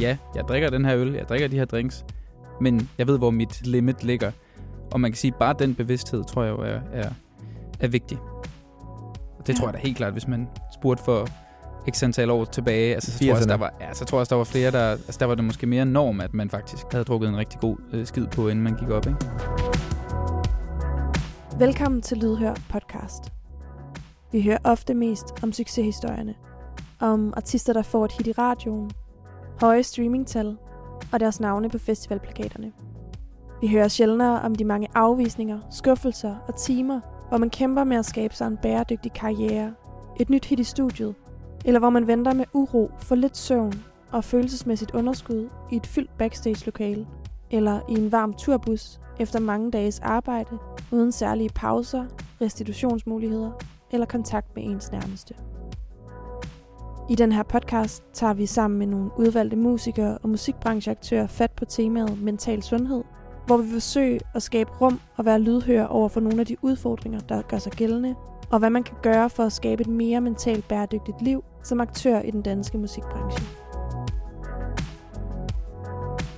ja, jeg drikker den her øl, jeg drikker de her drinks, men jeg ved, hvor mit limit ligger. Og man kan sige, bare den bevidsthed, tror jeg er, er, er vigtig. Og det ja. tror jeg da helt klart, hvis man spurgte for x antal år tilbage, altså, så, tror jeg, der var, ja, så tror jeg, der var flere, der, altså, der var det måske mere norm, at man faktisk havde drukket en rigtig god øh, skid på, inden man gik op. Ikke? Velkommen til Lydhør podcast. Vi hører ofte mest om succeshistorierne. Om artister, der får et hit i radioen, høje streamingtal og deres navne på festivalplakaterne. Vi hører sjældnere om de mange afvisninger, skuffelser og timer, hvor man kæmper med at skabe sig en bæredygtig karriere, et nyt hit i studiet, eller hvor man venter med uro for lidt søvn og følelsesmæssigt underskud i et fyldt backstage-lokale, eller i en varm turbus efter mange dages arbejde uden særlige pauser, restitutionsmuligheder eller kontakt med ens nærmeste. I den her podcast tager vi sammen med nogle udvalgte musikere og musikbrancheaktører fat på temaet mental sundhed, hvor vi forsøger at skabe rum og være lydhør over for nogle af de udfordringer, der gør sig gældende, og hvad man kan gøre for at skabe et mere mentalt bæredygtigt liv som aktør i den danske musikbranche.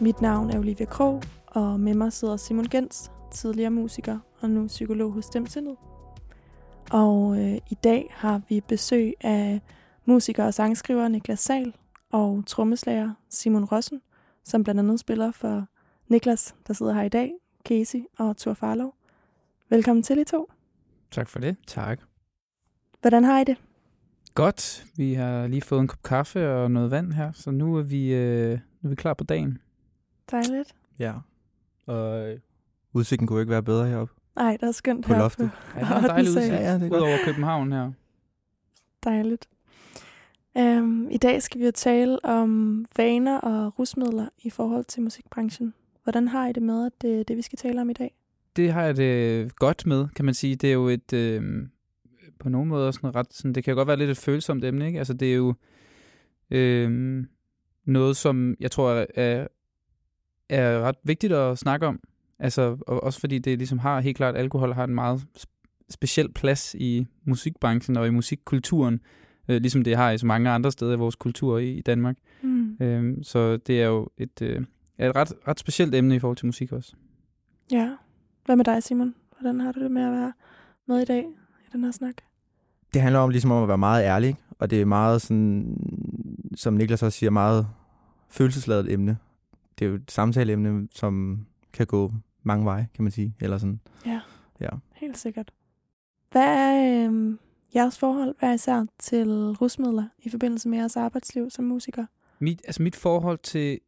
Mit navn er Olivia Krog, og med mig sidder Simon Gens, tidligere musiker og nu psykolog hos Stemsindet. Og øh, i dag har vi besøg af musiker og sangskriver Niklas Sal og trommeslager Simon Rossen, som blandt andet spiller for Niklas, der sidder her i dag, Casey og Thor Farlov. Velkommen til I to. Tak for det. Tak. Hvordan har I det? Godt. Vi har lige fået en kop kaffe og noget vand her, så nu er vi, øh, nu er vi klar på dagen. Dejligt. Ja. Og øh, udsigten kunne ikke være bedre heroppe. Nej, der er skønt På her loftet. Ja, det er en dejlig udsigt. Ja, ja, det er Ud godt. over København her. Dejligt. Øhm, I dag skal vi jo tale om vaner og rusmidler i forhold til musikbranchen. Hvordan har I det med, at det er det, vi skal tale om i dag? Det har jeg det godt med, kan man sige. Det er jo et, øh, på nogen måde sådan ret, sådan, det kan godt være lidt et følsomt emne, ikke? Altså det er jo øh, noget, som jeg tror er, er, ret vigtigt at snakke om. Altså og også fordi det ligesom har helt klart, alkohol har en meget speciel plads i musikbranchen og i musikkulturen, øh, ligesom det har i så mange andre steder i vores kultur i, i Danmark. Mm. Øh, så det er jo et, øh, et ret, ret specielt emne i forhold til musik også. Ja. Hvad med dig, Simon? Hvordan har du det med at være med i dag i den her snak? Det handler om ligesom om at være meget ærlig, og det er meget sådan, som Niklas også siger, meget følelsesladet emne. Det er jo et samtaleemne, som kan gå mange veje, kan man sige. Eller sådan. Ja. Ja. Helt sikkert. Hvad er øhm, jeres forhold hver især til rusmidler i forbindelse med jeres arbejdsliv som musiker? Mit, altså mit forhold til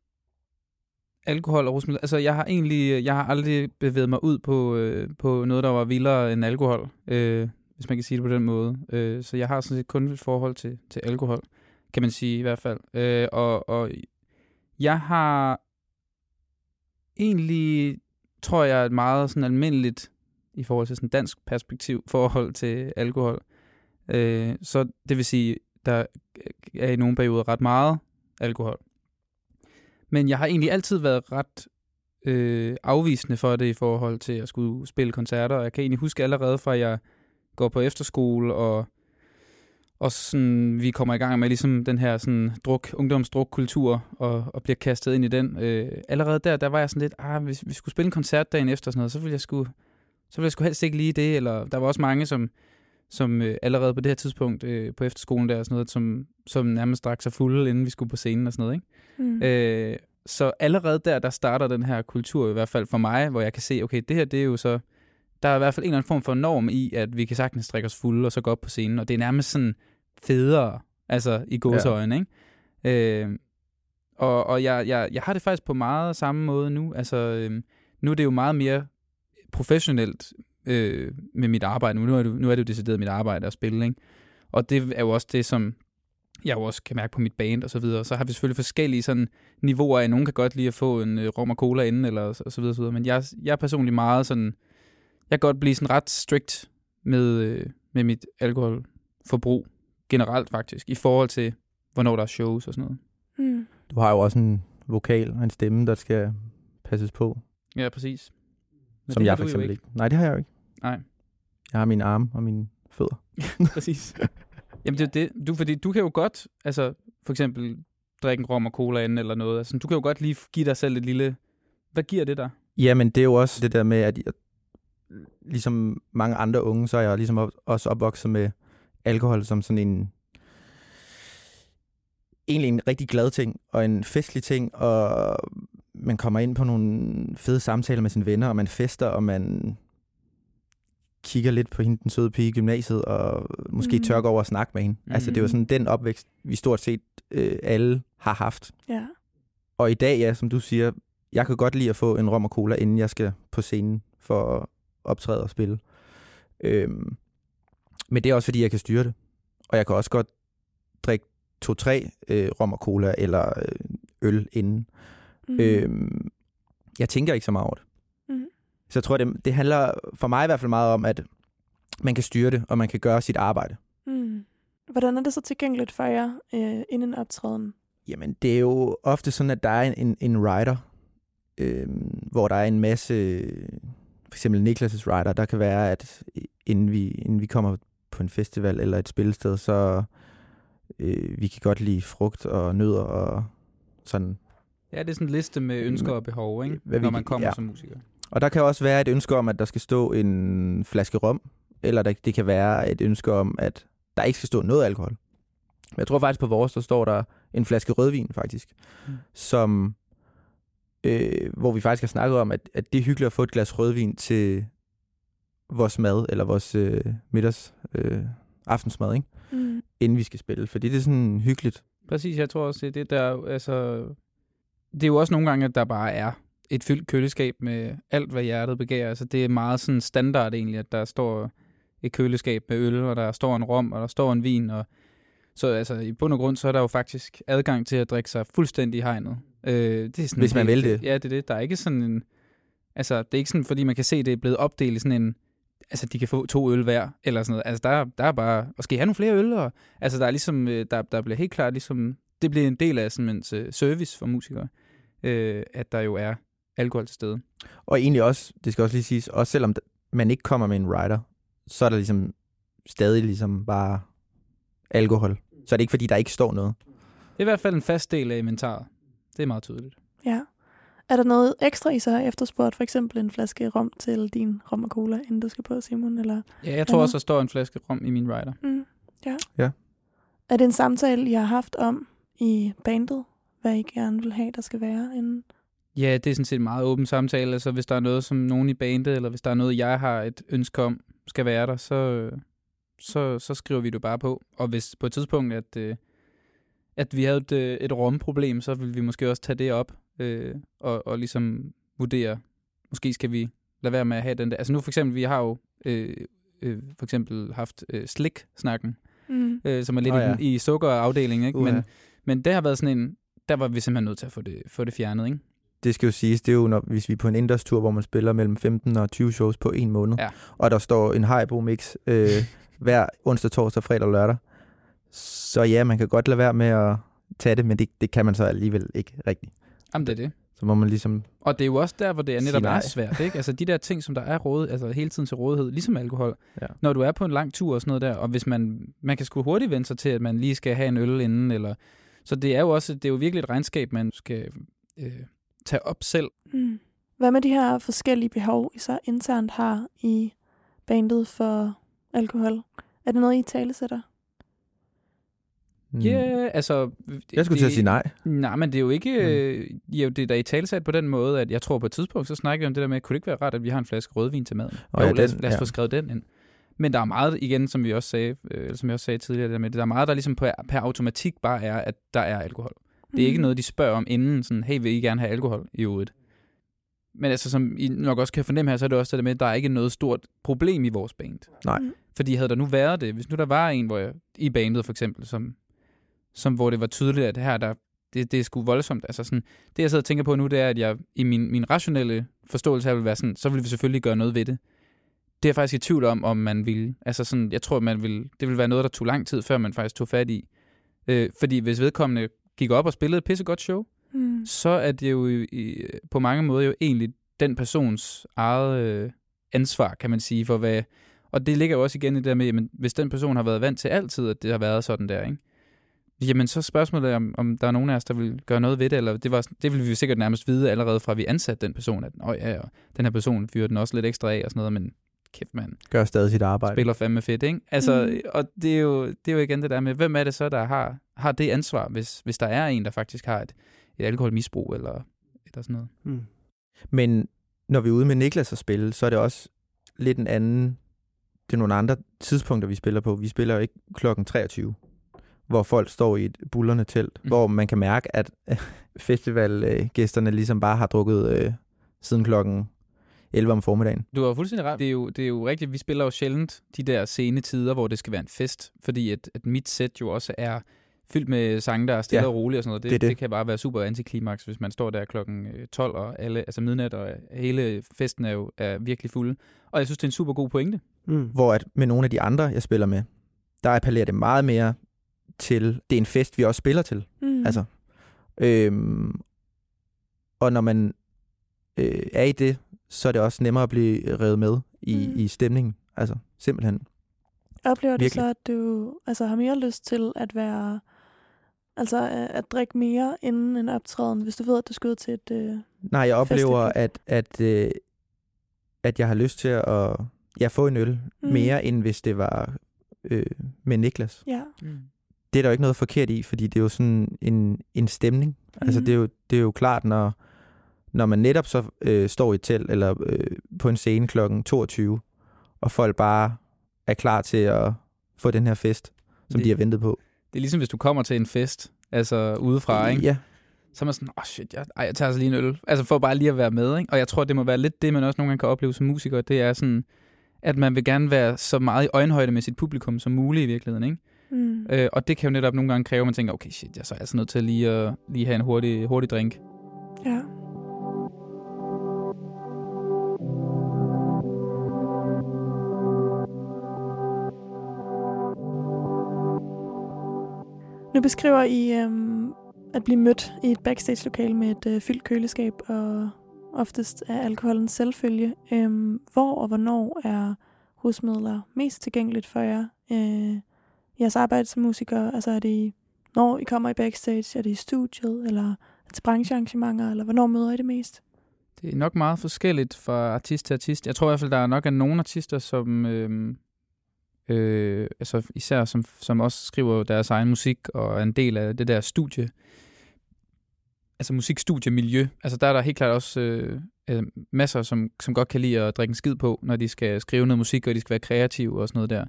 alkohol og rusmidler, altså jeg har egentlig, jeg har aldrig bevæget mig ud på, øh, på noget, der var vildere end alkohol, øh, hvis man kan sige det på den måde. Øh, så jeg har sådan set kun et forhold til, til alkohol, kan man sige i hvert fald. Øh, og, og jeg har egentlig, tror jeg, et meget sådan almindeligt, i forhold til sådan dansk perspektiv, forhold til alkohol. Øh, så det vil sige, der er i nogle perioder ret meget alkohol. Men jeg har egentlig altid været ret øh, afvisende for det i forhold til at skulle spille koncerter. Og Jeg kan egentlig huske allerede fra, at jeg går på efterskole, og, og sådan, vi kommer i gang med ligesom den her sådan, druk, ungdomsdrukkultur, og, og bliver kastet ind i den. Øh, allerede der, der var jeg sådan lidt, ah, hvis vi skulle spille en koncert dagen efter, og sådan noget, så ville jeg sgu, så ville jeg sgu helst ikke lige det. Eller der var også mange, som, som øh, allerede på det her tidspunkt øh, på efterskolen der, og sådan noget, som, som nærmest drak sig fulde, inden vi skulle på scenen og sådan noget. Ikke? Mm. Øh, så allerede der, der starter den her kultur i hvert fald for mig, hvor jeg kan se, okay, det her, det er jo så, der er i hvert fald en eller anden form for norm i, at vi kan sagtens drikke os fulde og så gå op på scenen, og det er nærmest sådan federe, altså i gåseøjne, ja. ikke? Øh, og og jeg, jeg, jeg har det faktisk på meget samme måde nu, altså øh, nu er det jo meget mere professionelt øh, med mit arbejde nu, nu er, det, nu er det jo decideret mit arbejde at spille, ikke? Og det er jo også det, som jeg jo også kan mærke på mit band og så videre. Så har vi selvfølgelig forskellige sådan niveauer af, nogen kan godt lide at få en øh, rom og cola inden, eller og så videre, så videre. Men jeg, jeg er personligt meget sådan, jeg kan godt blive sådan ret strict med, øh, med mit alkoholforbrug generelt faktisk, i forhold til, hvornår der er shows og sådan noget. Mm. Du har jo også en vokal og en stemme, der skal passes på, Ja, præcis. Men som jeg for eksempel ikke. Nej, det har jeg jo ikke. Nej, Jeg har mine arme og mine fødder. præcis. Jamen det er det. Du, fordi du kan jo godt, altså for eksempel, drikke en rom og cola inden eller noget. Altså, du kan jo godt lige give dig selv et lille... Hvad giver det dig? Jamen, det er jo også det der med, at jeg, ligesom mange andre unge, så er jeg ligesom op, også opvokset med alkohol som sådan en egentlig en rigtig glad ting, og en festlig ting, og man kommer ind på nogle fede samtaler med sine venner, og man fester, og man kigger lidt på hende, den søde pige i gymnasiet, og måske mm. tørker over at snakke med hende. Mm. Altså, det er jo sådan den opvækst, vi stort set øh, alle har haft. Ja. Og i dag, ja, som du siger, jeg kan godt lide at få en rom og cola, inden jeg skal på scenen for at optræde og spille. Øhm, men det er også, fordi jeg kan styre det. Og jeg kan også godt drikke to-tre øh, rom og cola eller øh, øl inden. Mm. Øhm, jeg tænker ikke så meget over det. Mm. Så jeg tror, det, det handler for mig i hvert fald meget om, at man kan styre det, og man kan gøre sit arbejde. Mm. Hvordan er det så tilgængeligt for jer øh, inden optræden? Jamen, det er jo ofte sådan, at der er en, en rider, øh, hvor der er en masse, for eksempel Niklas' rider, der kan være, at inden vi, inden vi kommer på en festival eller et spillested, så øh, vi kan godt lide frugt og nødder og sådan. Ja, det er sådan en liste med ønsker og behov, ikke? Hvad når man kommer ja. som musiker. Og der kan også være et ønske om, at der skal stå en flaske rom, eller der, det kan være et ønske om, at der ikke skal stå noget alkohol. Men jeg tror faktisk på vores, der står der en flaske rødvin faktisk, mm. som, øh, hvor vi faktisk har snakket om, at, at det er hyggeligt at få et glas rødvin til vores mad, eller vores øh, middags øh, aftensmad, ikke? Mm. inden vi skal spille, fordi det er sådan hyggeligt. Præcis, jeg tror også, det er det der, altså, det er jo også nogle gange, at der bare er et fyldt køleskab med alt, hvad hjertet begærer. Altså, det er meget sådan standard egentlig, at der står et køleskab med øl, og der står en rom, og der står en vin, og så altså, i bund og grund, så er der jo faktisk adgang til at drikke sig fuldstændig i hegnet. Øh, det er sådan Hvis man vil det. Ja, det er det. Der er ikke sådan en... Altså, det er ikke sådan, fordi man kan se, at det er blevet opdelt i sådan en... Altså, de kan få to øl hver, eller sådan noget. Altså, der, der er bare... Og skal I have nogle flere øl? Og, altså, der er ligesom... øh, Der, der bliver helt klart ligesom... Det bliver en del af sådan en øh, service for musikere, øh, at der jo er alkohol til stede. Og egentlig også, det skal også lige siges, også selvom man ikke kommer med en rider, så er der ligesom stadig ligesom bare alkohol. Så er det ikke, fordi der ikke står noget. Det er i hvert fald en fast del af inventaret. Det er meget tydeligt. Ja. Er der noget ekstra, I så har efterspurgt? For eksempel en flaske rom til din rom og cola, inden du skal på, Simon? Eller ja, jeg tror også, der står en flaske rom i min rider. Mm, ja. ja. Er det en samtale, I har haft om i bandet, hvad I gerne vil have, der skal være inden? Ja, det er sådan set en meget åben samtale. Altså, hvis der er noget, som nogen i bandet, eller hvis der er noget, jeg har et ønske om, skal være der, så, så, så skriver vi det bare på. Og hvis på et tidspunkt, at, øh, at vi havde et, øh, et romproblem, så vil vi måske også tage det op øh, og, og ligesom vurdere, måske skal vi lade være med at have den der. Altså nu for eksempel, vi har jo øh, øh, for eksempel haft øh, slik-snakken, mm. øh, som er lidt oh, ja. i, i sukkerafdelingen, ikke? Uh, men, men det har været sådan en, der var vi simpelthen nødt til at få det, få det fjernet, ikke? det skal jo siges, det er jo, når, hvis vi er på en indendørstur, hvor man spiller mellem 15 og 20 shows på en måned, ja. og der står en Haribo-mix øh, hver onsdag, torsdag, fredag og lørdag. Så ja, man kan godt lade være med at tage det, men det, det kan man så alligevel ikke rigtigt. Jamen, det er det. Så må man ligesom Og det er jo også der, hvor det er netop er svært, ikke? Altså de der ting, som der er råd, altså hele tiden til rådighed, ligesom alkohol. Ja. Når du er på en lang tur og sådan noget der, og hvis man, man kan sgu hurtigt vende sig til, at man lige skal have en øl inden, eller... Så det er jo også, det er jo virkelig et regnskab, man skal øh, tage op selv. Mm. Hvad med de her forskellige behov, I så internt har i bandet for alkohol? Er det noget, I tale sætter? Mm. Ja, yeah, altså... Jeg skulle det, til at sige nej. Nej, men det er jo ikke... Mm. Øh, jo, det er da i talesat på den måde, at jeg tror på et tidspunkt, så snakker vi om det der med, kunne det ikke være rart, at vi har en flaske rødvin til maden? Oh, jo, ja, lad, os, lad os ja. få skrevet den ind. Men der er meget, igen, som vi også sagde, øh, som jeg også sagde tidligere, der, med, der er meget, der ligesom per, per automatik bare er, at der er alkohol. Det er mm. ikke noget, de spørger om inden, sådan, hey, vil I gerne have alkohol i øvrigt? Men altså, som I nok også kan fornemme her, så er det også det med, at der er ikke noget stort problem i vores band. Nej. Mm. Fordi havde der nu været det, hvis nu der var en, hvor jeg, i bandet for eksempel, som, som hvor det var tydeligt, at her, der, det, det er sgu voldsomt. Altså sådan, det jeg sidder og tænker på nu, det er, at jeg i min, min rationelle forståelse her vil være sådan, så vil vi selvfølgelig gøre noget ved det. Det er jeg faktisk i tvivl om, om man vil. Altså sådan, jeg tror, man vil, det vil være noget, der tog lang tid, før man faktisk tog fat i. Øh, fordi hvis vedkommende gik op og spillede et pissegodt show, mm. så er det jo i, på mange måder jo egentlig den persons eget øh, ansvar, kan man sige, for hvad... Og det ligger jo også igen i det der med, at hvis den person har været vant til altid, at det har været sådan der, ikke? Jamen, så er spørgsmålet om, om der er nogen af os, der vil gøre noget ved det, eller det, var, det vil vi sikkert nærmest vide allerede fra, vi ansatte den person, at oh, ja, og den her person fyrer den også lidt ekstra af og sådan noget, men kæft mand, Gør stadig sit arbejde. spiller fandme fedt, ikke? Altså, Mm. og det er, jo, det er jo igen det der med, hvem er det så, der har, har det ansvar, hvis, hvis der er en, der faktisk har et, et alkoholmisbrug eller, eller sådan noget. Mm. Men når vi er ude med Niklas og spille, så er det også lidt en anden... Det er nogle andre tidspunkter, vi spiller på. Vi spiller jo ikke klokken 23, hvor folk står i et bullerne telt, Mm. hvor man kan mærke, at festivalgæsterne ligesom bare har drukket øh, siden klokken 11 om formiddagen. Du har fuldstændig ret. Det er, jo, det er jo rigtigt, vi spiller jo sjældent de der sene tider, hvor det skal være en fest, fordi at, at mit sæt jo også er fyldt med sange, der er stille Ja, og rolige og sådan noget. Det, det det. det. kan bare være super antiklimaks, hvis man står der klokken øh, 12 og alle, altså midnat, og hele festen er jo er virkelig fuld. Og jeg synes, det er en super god pointe. Mm. Hvor at med nogle af de andre, jeg spiller med, der appellerer det meget mere til, det er en fest, vi også spiller til. Mm. Altså, øhm, og når man øh, er i det, så er det også nemmere at blive revet med i, Mm. mm. i stemningen. Altså, simpelthen. Oplever du virkelig. så, at du altså, har mere lyst til at være... Altså at, at drikke mere inden en optræden, hvis du ved, at du skal ud til et... Øh... Nej, jeg oplever, Festival. at, at, øh, at jeg har lyst til at ja, få en øl Mm. mm. mere, end hvis det var øh, med Niklas. Ja. Det er der jo ikke noget forkert i, fordi det er jo sådan en, en stemning. Mm. Altså, det er, jo, det er jo klart, når, når man netop så øh, står i et telt eller øh, på en scene klokken 22, og folk bare er klar til at få den her fest, som Det- de har ventet på. Det er ligesom, hvis du kommer til en fest, altså udefra, ikke? Ja, så er man sådan, åh oh shit, jeg, ej, jeg tager altså lige en øl. Altså for bare lige at være med, ikke? Og jeg tror, det må være lidt det, man også nogle gange kan opleve som musiker, det er sådan, at man vil gerne være så meget i øjenhøjde med sit publikum som muligt i virkeligheden, ikke? Mm. Øh, og det kan jo netop nogle gange kræve, at man tænker, okay shit, jeg er så altså nødt til lige at lige have en hurtig, hurtig drink. Ja. Nu beskriver I øhm, at blive mødt i et backstage-lokale med et øh, fyldt køleskab, og oftest er alkoholen selvfølge. Øhm, hvor og hvornår er rusmidler mest tilgængeligt for jer? Øh, jeres arbejde som musiker, altså er det i, når I kommer i backstage, er det i studiet, eller til branchearrangementer, eller hvornår møder I det mest? Det er nok meget forskelligt fra artist til artist. Jeg tror i hvert fald, der er nok er nogle artister, som øh, øh, altså især som, som også skriver deres egen musik og er en del af det der studie, altså musikstudiemiljø. Altså der er der helt klart også øh, øh, masser, som, som godt kan lide at drikke en skid på, når de skal skrive noget musik, og de skal være kreative og sådan noget der.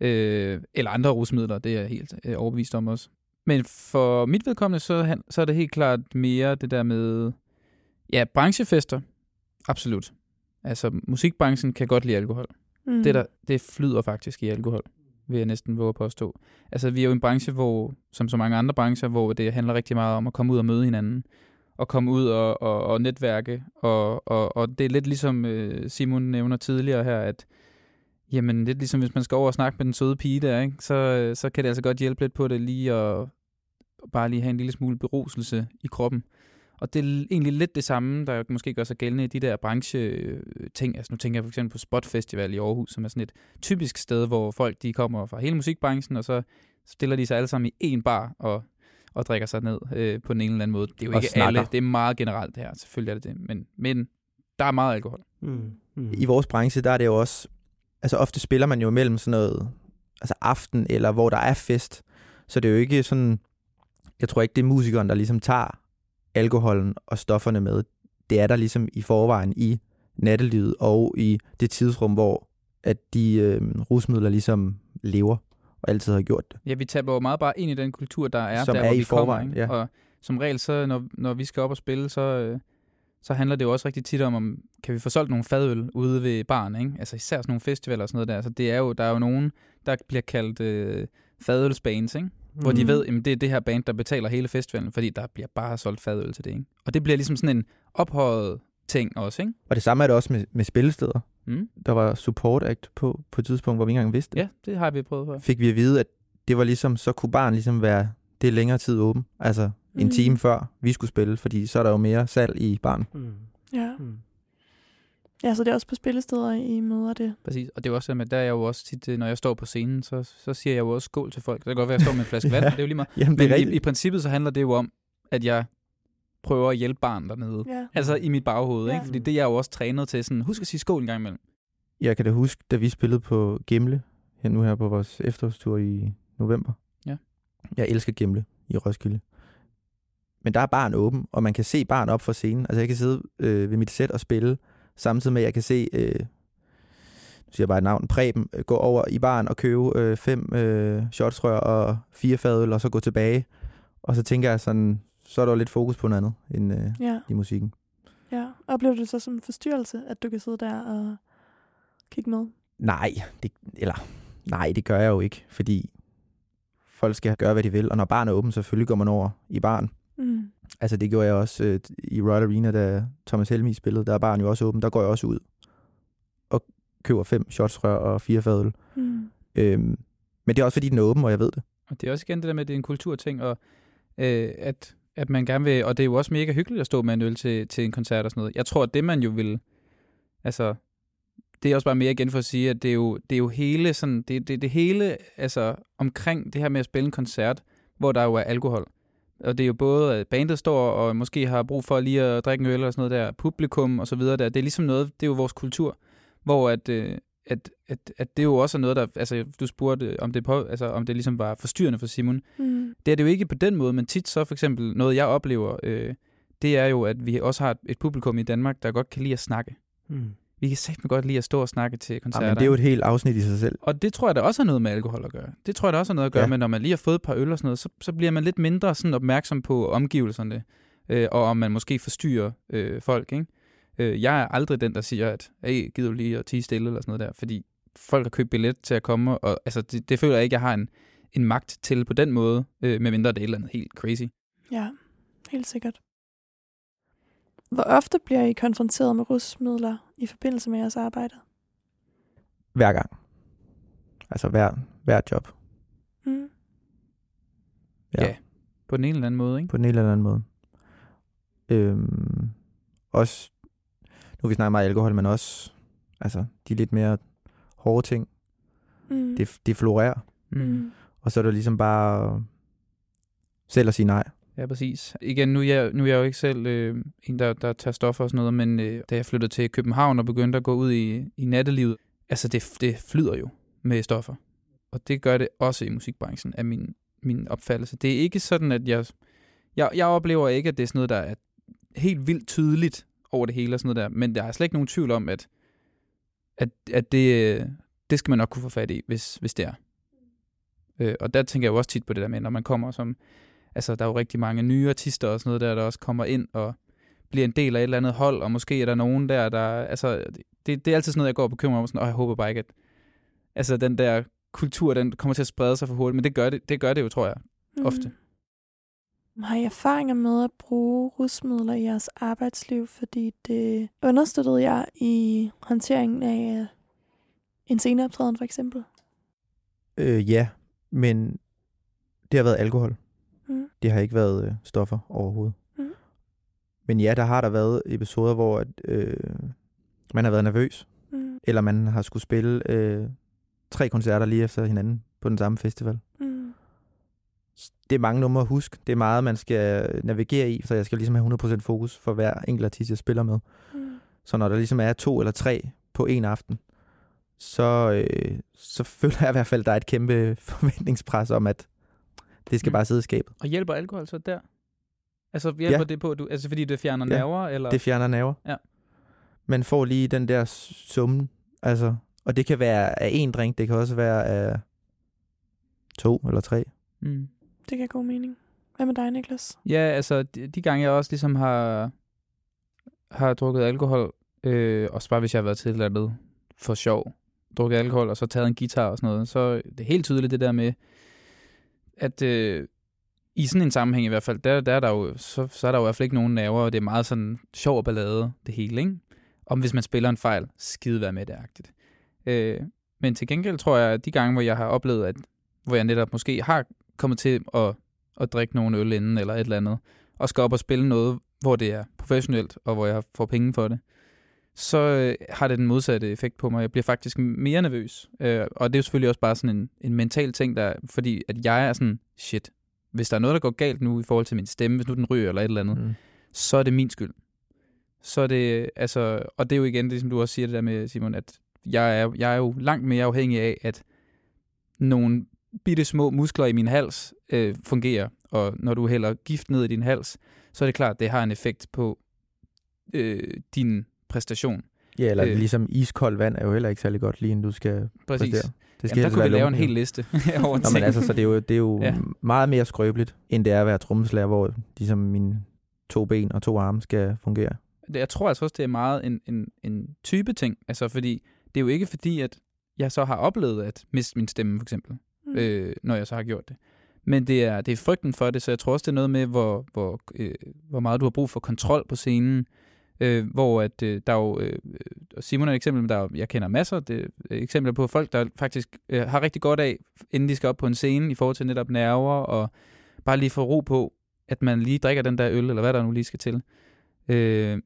Øh, eller andre rusmidler, det er jeg helt øh, overbevist om også. Men for mit vedkommende, så, så er det helt klart mere det der med, ja, branchefester, absolut. Altså musikbranchen kan godt lide alkohol. Mm. Det, der, det flyder faktisk i alkohol, vil jeg næsten våge at påstå. Altså, vi er jo en branche, hvor, som så mange andre brancher, hvor det handler rigtig meget om at komme ud og møde hinanden, og komme ud og, og, og netværke, og, og, og det er lidt ligesom øh, Simon nævner tidligere her, at jamen, lidt ligesom hvis man skal over og snakke med den søde pige der, ikke? Så, øh, så kan det altså godt hjælpe lidt på det lige at bare lige have en lille smule beruselse i kroppen. Og det er egentlig lidt det samme, der måske gør sig gældende i de der branche-ting. Altså nu tænker jeg for eksempel på Spot Festival i Aarhus, som er sådan et typisk sted, hvor folk de kommer fra hele musikbranchen, og så stiller de sig alle sammen i én bar og, og drikker sig ned øh, på den ene eller anden måde. Det er jo Og ikke snakker. alle, det er meget generelt det her, selvfølgelig er det det, men, men der er meget alkohol. Mm. Mm. i vores branche, der er det jo også, altså ofte spiller man jo mellem sådan noget, altså aften, eller hvor der er fest, så det er jo ikke sådan, jeg tror ikke, det er musikeren, der ligesom tager alkoholen og stofferne med. Det er der ligesom i forvejen i nattelivet og i det tidsrum, hvor at de øh, rusmidler ligesom lever og altid har gjort det. Ja, vi taber jo meget bare ind i den kultur, der er Som der, er hvor i vi kommer. forvejen, Ikke? ja. Og som regel, så når, når vi skal op og spille, så, øh, så handler det jo også rigtig tit om, om kan vi få solgt nogle fadøl ude ved baren, ikke? Altså især sådan nogle festivaler og sådan noget der. Så det er jo, der er jo nogen, der bliver kaldt øh, fadølsbands, ikke? Hvor de Mm. ved, at det er det her band, der betaler hele festivalen, fordi der bliver bare solgt fadøl til det, ikke? Og det bliver ligesom sådan en ophøjet ting også, ikke? Og det samme er det også med, med spillesteder. Mm. Der var support act på, på et tidspunkt, hvor vi ikke engang vidste det. Ja, det har vi prøvet før. Fik vi at vide, at det var ligesom, så kunne barn ligesom være det er længere tid åben. Altså en Mm. time før vi skulle spille, fordi så er der jo mere salg i barn. Mm. Ja. Mm. Ja, så det er også på spillesteder, I møder det. Præcis. Og det er jo også, at der er jeg jo også tit, øh, når jeg står på scenen, så, så siger jeg jo også skål til folk. Det kan godt være, at jeg står med en flaske vand, Ja. det er jo lige meget. Jamen, det er Men i, i princippet så handler det jo om, at jeg prøver at hjælpe barn dernede. Ja. Altså i mit baghoved, Ja. ikke? Fordi det er jeg jo også trænet til. Sådan, husk at sige skål en gang imellem. Jeg kan da huske, da vi spillede på Gimle, her nu her på vores efterårstur i november. Ja. Jeg elsker Gimle i Roskilde. Men der er barn åben, og man kan se barn op for scenen. Altså jeg kan sidde øh, ved mit sæt og spille, samtidig med at jeg kan se, øh, nu siger jeg bare et navn, Preben, øh, gå over i barn og købe øh, fem øh, shotsrør og fire fadøl, og så gå tilbage. Og så tænker jeg sådan, så er der lidt fokus på noget andet end øh, Ja, i musikken. ja. Oplever du det så som en forstyrrelse, at du kan sidde der og kigge med? Nej, det, eller, nej, det gør jeg jo ikke, fordi folk skal gøre, hvad de vil. Og når barn er åben, selvfølgelig går man over i barn. Mm. Altså det gjorde jeg også øh, i Royal Arena, da Thomas Helmi spillede. Der er barn jo også åben. Der går jeg også ud og køber fem shotsrør og fire fadøl. Mm. Øhm, men det er også fordi, den er åben, og jeg ved det. Og det er også igen det der med, at det er en kulturting, og øh, at, at man gerne vil, og det er jo også mega hyggeligt at stå med en øl til, til en koncert og sådan noget. Jeg tror, at det man jo vil, altså, det er også bare mere igen for at sige, at det er jo, det er jo hele sådan, det, det, det hele, altså, omkring det her med at spille en koncert, hvor der jo er alkohol. Og det er jo både, at bandet står og måske har brug for lige at drikke en øl og sådan noget der, publikum og så videre der. Det er ligesom noget, det er jo vores kultur, hvor at, øh, at, at, at det jo også er noget, der, altså du spurgte, om det, på, altså, om det ligesom var forstyrrende for Simon. Mm. Det er det jo ikke på den måde, men tit så for eksempel, noget jeg oplever, øh, det er jo, at vi også har et, et publikum i Danmark, der godt kan lide at snakke. Mm. Vi kan sagt godt lide at stå og snakke til koncerter. Ja, men det er jo et helt afsnit i sig selv. Og det tror jeg, der også har noget med alkohol at gøre. Det tror jeg, der også har noget at gøre Ja. ja. med, når man lige har fået et par øl og sådan noget, så, så bliver man lidt mindre sådan opmærksom på omgivelserne, øh, og om man måske forstyrrer øh, folk. Ikke? Øh, jeg er aldrig den, der siger, at hey, gider du lige at tige stille eller sådan noget der, fordi folk har købt billet til at komme, og altså, det, det føler jeg ikke, jeg har en, en magt til på den måde, øh, medmindre det er et eller andet helt crazy. Ja, helt sikkert. Hvor ofte bliver I konfronteret med rusmidler i forbindelse med jeres arbejde? Hver gang. Altså hver, hver job. Mm. Ja. Ja. På den ene eller anden måde, ikke? På den ene eller anden måde. Øhm, også, nu vi snakket meget alkohol, men også altså, de lidt mere hårde ting. Mm. Det, det florerer. Mm. Og så er det ligesom bare selv at sige nej. Ja, præcis. Igen, nu er jeg, nu er jeg jo ikke selv øh, en, der, der tager stoffer og sådan noget, men øh, da jeg flyttede til København og begyndte at gå ud i, i nattelivet, altså det, det flyder jo med stoffer. Og det gør det også i musikbranchen, af min, min opfattelse. Det er ikke sådan, at jeg, jeg... Jeg oplever ikke, at det er sådan noget, der er helt vildt tydeligt over det hele og sådan noget der, men der er slet ikke nogen tvivl om, at, at, at det, det skal man nok kunne få fat i, hvis, hvis det er. Øh, og der tænker jeg jo også tit på det der med, når man kommer som altså, der er jo rigtig mange nye artister og sådan noget der, der også kommer ind og bliver en del af et eller andet hold, og måske er der nogen der, der, altså, det, det er altid sådan noget, jeg går og bekymrer mig om, sådan, og jeg håber bare ikke, at, altså, den der kultur, den kommer til at sprede sig for hurtigt, men det gør det, det gør det jo, tror jeg, ofte. Mm. Har I erfaringer med at bruge rusmidler i jeres arbejdsliv, fordi det understøttede jer i håndteringen af en sceneoptræden for eksempel? Øh, ja, men det har været alkohol. Det har ikke været øh, stoffer overhovedet. Mm. Men ja, der har der været episoder, hvor at, øh, man har været nervøs, Mm. eller man har skulle spille øh, tre koncerter lige efter hinanden på den samme festival. Mm. Det er mange numre at huske. Det er meget, man skal navigere i, så jeg skal ligesom have 100% fokus for hver enkelt artist, jeg spiller med. Mm. Så når der ligesom er to eller tre på en aften, så, øh, så føler jeg i hvert fald, at der er et kæmpe forventningspres om, at det skal Mm. bare sidde i skabet. Og hjælper alkohol så der? Altså hjælper Ja. det på, at du, altså fordi det fjerner Ja. nerver, eller? Det fjerner nerver. Ja. Man får lige den der summen, altså, og det kan være af en drink, det kan også være af to eller tre. Mm. Det giver god mening. Hvad med dig, Niklas? Ja, altså de, de gange jeg også ligesom har, har drukket alkohol, øh, også bare hvis jeg har været til et eller andet for sjov, drukket alkohol og så taget en guitar og sådan noget, så det er helt tydeligt det der med, at øh, i sådan en sammenhæng i hvert fald, der, der er der jo, så, så er der jo i hvert fald ikke nogen nerver, og det er meget sådan sjov og ballade, det hele, ikke? Om hvis man spiller en fejl, skide være med det agtigt. Øh, men til gengæld tror jeg, at de gange, hvor jeg har oplevet, at hvor jeg netop måske har kommet til at, at drikke nogle øl inden eller et eller andet, og skal op og spille noget, hvor det er professionelt, og hvor jeg får penge for det, så øh, har det den modsatte effekt på mig. Jeg bliver faktisk mere nervøs. Øh, og det er jo selvfølgelig også bare sådan en, en mental ting, der, fordi at jeg er sådan, shit, hvis der er noget, der går galt nu i forhold til min stemme, hvis nu den ryger eller et eller andet, mm. så er det min skyld. Så er det, altså, og det er jo igen det, som du også siger det der med, Simon, at jeg er, jeg er jo langt mere afhængig af, at nogle bitte små muskler i min hals øh, fungerer. Og når du hælder gift ned i din hals, så er det klart, at det har en effekt på øh, din præstation. Ja, eller øh, ligesom iskoldt vand er jo heller ikke særlig godt, lige inden du skal Præcis. Præstere. Det skal Jamen, der kunne vi lave en hel liste over Nå, men altså, så det er jo, det er jo ja. meget mere skrøbeligt, end det er at være trommeslager, hvor ligesom mine to ben og to arme skal fungere. Jeg tror altså også, det er meget en, en, en type ting. Altså, fordi det er jo ikke fordi, at jeg så har oplevet at miste min stemme, for eksempel, mm. øh, når jeg så har gjort det. Men det er, det er frygten for det, så jeg tror også, det er noget med, hvor, hvor, øh, hvor meget du har brug for kontrol på scenen, øh, hvor at, øh, der er jo, øh, Simon er et eksempel, men der er, jeg kender masser af eksempler på folk, der faktisk øh, har rigtig godt af, inden de skal op på en scene, i forhold til netop nerver, og bare lige få ro på, at man lige drikker den der øl, eller hvad der nu lige skal til. Øh,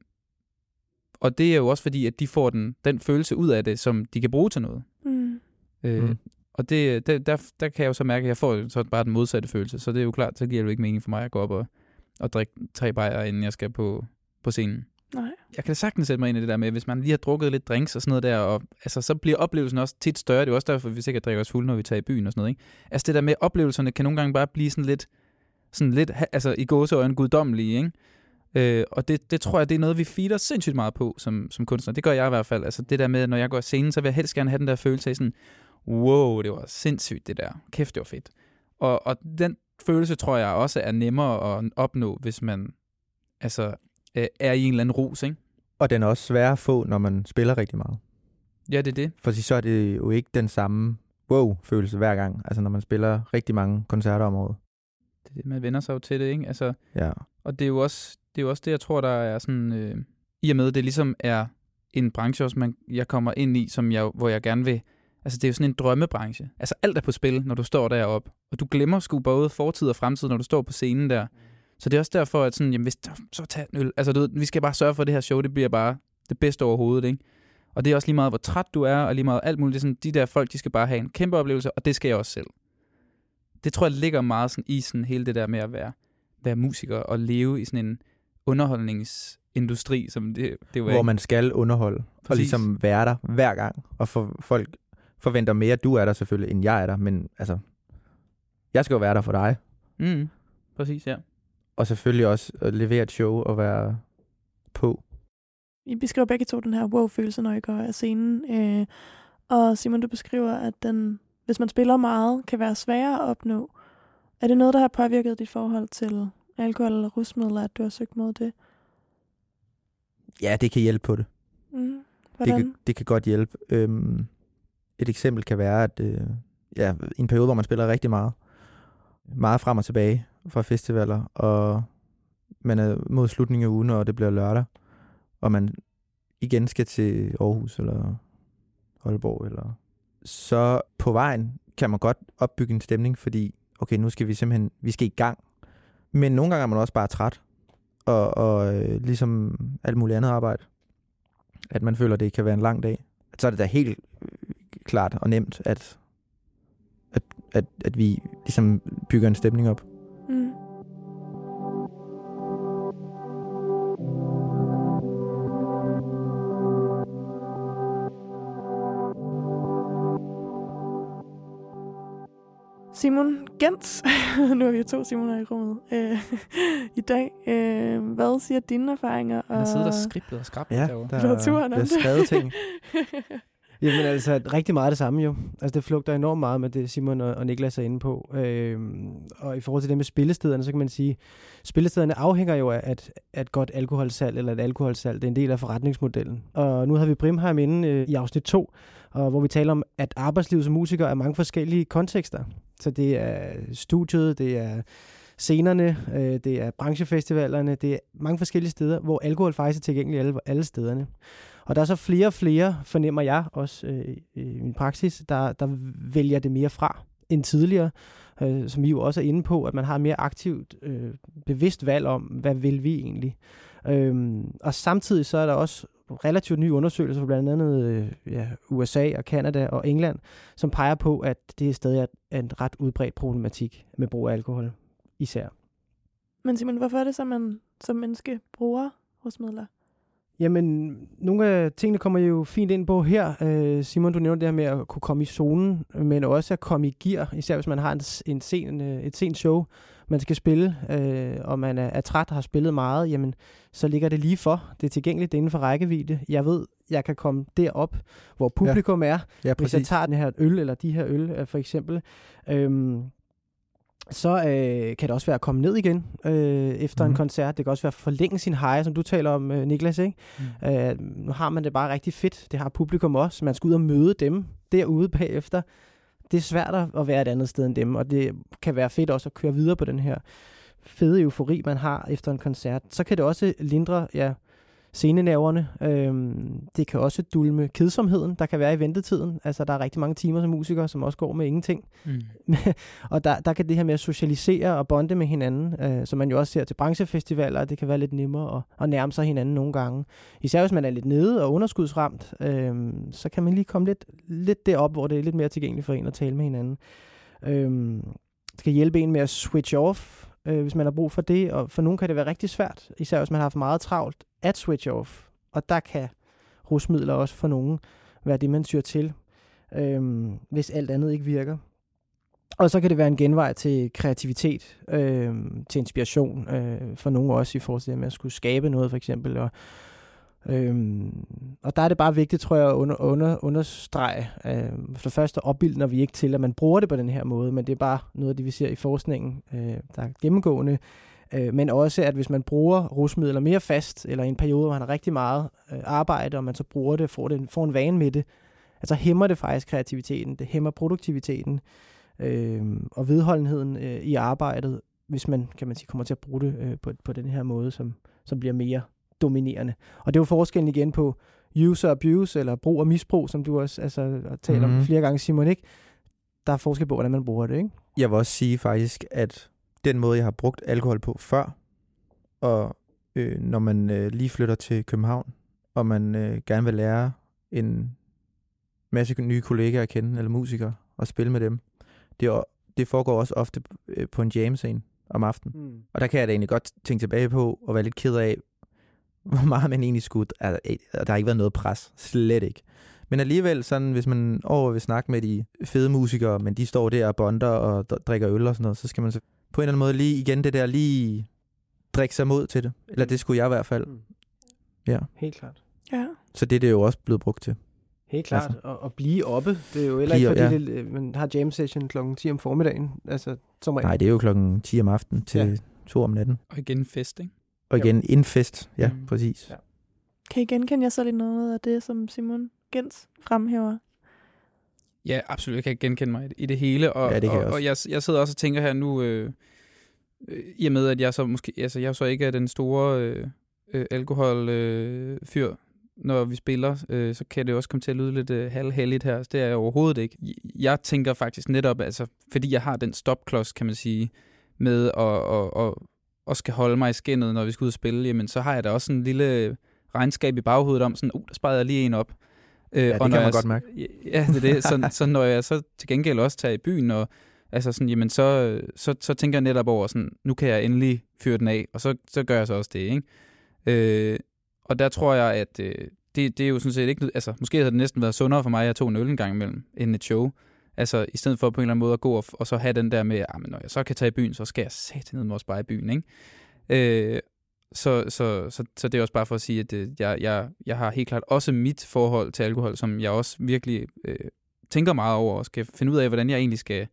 og det er jo også fordi, at de får den, den følelse ud af det, som de kan bruge til noget. Mm. Øh, mm. Og det, det, der, der kan jeg jo så mærke, at jeg får så bare den modsatte følelse. Så det er jo klart, så giver det jo ikke mening for mig at gå op og, og drikke tre bajer, inden jeg skal på, på scenen. Nej. Jeg kan da sagtens sætte mig ind i det der med, hvis man lige har drukket lidt drinks og sådan noget der, og, altså, så bliver oplevelsen også tit større. Det er jo også derfor, vi sikkert drikker os fulde, når vi tager i byen og sådan noget. Ikke? Altså det der med, oplevelserne kan nogle gange bare blive sådan lidt, sådan lidt altså i gåseøjne guddommelige, ikke? Øh, og det, det tror jeg, det er noget, vi feeder sindssygt meget på som, som kunstner. Det gør jeg i hvert fald. Altså det der med, når jeg går scenen, så vil jeg helst gerne have den der følelse af sådan, wow, det var sindssygt det der. Kæft, det var fedt. Og, og den følelse tror jeg også er nemmere at opnå, hvis man altså, øh, er i en eller anden rus, ikke? Og den er også svær at få, når man spiller rigtig meget. Ja, det er det. For så er det jo ikke den samme wow-følelse hver gang, altså når man spiller rigtig mange koncerter om året. Det er det, man vender sig jo til det, ikke? Altså, ja. Og det er jo også det, er jo også det jeg tror, der er sådan... Øh, I og med, det ligesom er en branche også, man, jeg kommer ind i, som jeg, hvor jeg gerne vil Altså, det er jo sådan en drømmebranche. Altså, alt er på spil, når du står deroppe. Og du glemmer sgu både fortid og fremtid, når du står på scenen der. Så det er også derfor, at sådan, jamen, hvis, så tag en øl. Altså, du ved, vi skal bare sørge for, at det her show, det bliver bare det bedste overhovedet, ikke? Og det er også lige meget, hvor træt du er, og lige meget alt muligt. Det er sådan, de der folk, de skal bare have en kæmpe oplevelse, og det skal jeg også selv. Det tror jeg ligger meget sådan i sådan hele det der med at være, være musiker og leve i sådan en underholdningsindustri, som det, det Hvor man skal underholde, Præcis. og ligesom være der hver gang, og få folk forventer mere, du er der selvfølgelig, end jeg er der. Men altså, jeg skal jo være der for dig. Mm, præcis, ja. Og selvfølgelig også at levere et show og være på. I beskriver begge to den her wow-følelse, når I går af scenen. Øh, og Simon, du beskriver, at den, hvis man spiller meget, kan være sværere at opnå. Er det noget, der har påvirket dit forhold til alkohol eller rusmidler, at du har søgt mod det? Ja, det kan hjælpe på det. Mm. Det kan, det kan godt hjælpe. Øhm, et eksempel kan være, at øh, ja, i en periode, hvor man spiller rigtig meget, meget frem og tilbage fra festivaler, og man er mod slutningen af ugen, og det bliver lørdag, og man igen skal til Aarhus eller Aalborg, eller så på vejen kan man godt opbygge en stemning, fordi okay, nu skal vi simpelthen, vi skal i gang. Men nogle gange er man også bare træt, og, og øh, ligesom alt muligt andet arbejde, at man føler, at det kan være en lang dag. Så er det da helt klart og nemt, at, at, at, at vi ligesom bygger en stemning op. Mm. Simon Gens, nu har vi jo to Simoner i rummet øh, i dag. Øh, hvad siger dine erfaringer? Han har siddet og skriblet og skrabt ja, derovre. Der, der er skrevet ting. Jamen altså, rigtig meget det samme jo. Altså, det flugter enormt meget med det, Simon og, og Niklas er inde på. Øhm, og i forhold til det med spillestederne, så kan man sige, spillestederne afhænger jo af at, at godt alkoholsalg, eller et alkoholsalg, det er en del af forretningsmodellen. Og nu har vi Brimheim inde øh, i afsnit 2, og hvor vi taler om, at arbejdslivet som musiker er mange forskellige kontekster. Så det er studiet, det er scenerne, øh, det er branchefestivalerne, det er mange forskellige steder, hvor alkohol faktisk er tilgængelig alle, alle stederne. Og der er så flere og flere, fornemmer jeg også øh, i min praksis, der, der vælger det mere fra end tidligere, øh, som I jo også er inde på, at man har mere aktivt, øh, bevidst valg om, hvad vil vi egentlig. Øh, og samtidig så er der også relativt nye undersøgelser fra blandt andet øh, ja, USA og Kanada og England, som peger på, at det stadig er en ret udbredt problematik med brug af alkohol især. Men Simon, hvorfor er det så, man som menneske bruger rusmidler? Jamen, nogle af tingene kommer jo fint ind på her. Øh, Simon, du nævnte det her med at kunne komme i zonen, men også at komme i gear, især hvis man har en, en sen, øh, et sent show, man skal spille, øh, og man er, er træt og har spillet meget, jamen, så ligger det lige for. Det er tilgængeligt, det er inden for rækkevidde. Jeg ved, jeg kan komme derop, hvor publikum ja. er, Ja, hvis jeg tager den her øl, eller de her øl, øh, for eksempel. Øhm, så øh, kan det også være at komme ned igen øh, efter mm. en Mhm. koncert. Det kan også være at forlænge sin high, som du taler om, øh, Niklas. Ikke? Mm. Øh, nu har man det bare rigtig fedt. Det har publikum også. Man skal ud og møde dem derude bagefter. Det er svært at- at være et andet sted end dem, og det kan være fedt også at køre videre på den her fede eufori, man har efter en koncert. Så kan det også lindre ja, scenenerverne. Øhm, det kan også dulme kedsomheden, der kan være i ventetiden. Altså, der er rigtig mange timer som musiker, som også går med ingenting. Mm. og der, der kan det her med at socialisere og bonde med hinanden, øh, som man jo også ser til branchefestivaler, det kan være lidt nemmere at, at nærme sig hinanden nogle gange. Især hvis man er lidt nede og underskudsramt, øh, så kan man lige komme lidt, lidt derop, hvor det er lidt mere tilgængeligt for en at tale med hinanden. Øh, det kan hjælpe en med at switch off, øh, hvis man har brug for det, og for nogen kan det være rigtig svært, især hvis man har haft meget travlt, at switch off. Og der kan rusmidler også for nogen være det, man syr til, øh, hvis alt andet ikke virker. Og så kan det være en genvej til kreativitet, øh, til inspiration øh, for nogle også i forhold til det med at skulle skabe noget for eksempel. Og, Øhm, og der er det bare vigtigt, tror jeg, at under, under, understrege. Øh, for det første opbildner vi ikke til, at man bruger det på den her måde, men det er bare noget af det, vi ser i forskningen, øh, der er gennemgående. Øh, men også, at hvis man bruger rusmidler mere fast, eller i en periode, hvor man har rigtig meget øh, arbejde, og man så bruger det, får, det, får en vane med det, altså hæmmer det faktisk kreativiteten, det hæmmer produktiviteten, øh, og vedholdenheden øh, i arbejdet, hvis man, kan man sige, kommer til at bruge det øh, på, på den her måde, som, som bliver mere dominerende. Og det er jo forskellen igen på user abuse, eller brug og misbrug, som du også altså, taler mm. om Mhm. flere gange, Simon, ikke? Der er forskel på, hvordan man bruger det, ikke? Jeg vil også sige faktisk, at den måde, jeg har brugt alkohol på før, og øh, når man øh, lige flytter til København, og man øh, gerne vil lære en masse nye kollegaer at kende, eller musikere, og spille med dem, det, er, det foregår også ofte øh, på en jam-scene om aftenen. Mm. Og der kan jeg da egentlig godt tænke tilbage på, og være lidt ked af, hvor meget man egentlig skulle. Altså, øh, der har ikke været noget pres. Slet ikke. Men alligevel, sådan, hvis man over vil snakke med de fede musikere, men de står der og bonder og dr- drikker øl og sådan noget, så skal man så på en eller anden måde lige igen det der, lige drikke sig mod til det. Eller det skulle jeg i hvert fald. Mm. Ja. Helt klart. Ja. Så det er det jo også blevet brugt til. Helt klart. Altså. Og, og blive oppe. Det er jo heller ikke, fordi ja. det, man har jam session klokken 10 om formiddagen. Altså, som regel. Nej, det er jo klokken 10 om aftenen til Ja. 2 om natten. Og igen fest, ikke? Og igen, en fest. Ja, Mm. præcis. Ja. Kan I genkende jer selv i noget af det, som Simon Gens fremhæver? Ja, absolut. Jeg kan genkende mig i det- hele. Og, Ja, det kan og, jeg også. og jeg, jeg sidder også og tænker her nu, øh, øh, i og med, at jeg så måske, altså jeg så ikke er den store øh, øh, alkoholfyr, øh, fyr, når vi spiller, øh, så kan det også komme til at lyde lidt øh, halvheldigt her. Det er jeg overhovedet ikke. Jeg tænker faktisk netop, altså, fordi jeg har den stopklods, kan man sige, med at, at, at, at skal holde mig i skinnet, når vi skal ud og spille, jamen så har jeg da også en lille regnskab i baghovedet om sådan, uh, der sparede jeg lige en op. Øh, Ja, det og kan når man jeg, godt mærke. Ja, det er det. Så, så når jeg så til gengæld også tager i byen, og altså sådan, jamen så, så, så tænker jeg netop over sådan, nu kan jeg endelig fyre den af, og så, så gør jeg så også det, ikke? Øh, og der tror jeg, at øh, det, det er jo sådan set ikke, altså måske havde det næsten været sundere for mig, at jeg tog en øl en gang imellem, end et show. Altså i stedet for på en eller anden måde at gå og, og så have den der med, at når jeg så kan tage i byen, så skal jeg satan også bare i byen, ikke? Øh, så, så, så, så det er også bare for at sige, at øh, jeg, jeg, jeg har helt klart også mit forhold til alkohol, som jeg også virkelig øh, tænker meget over, og skal finde ud af, hvordan jeg egentlig skal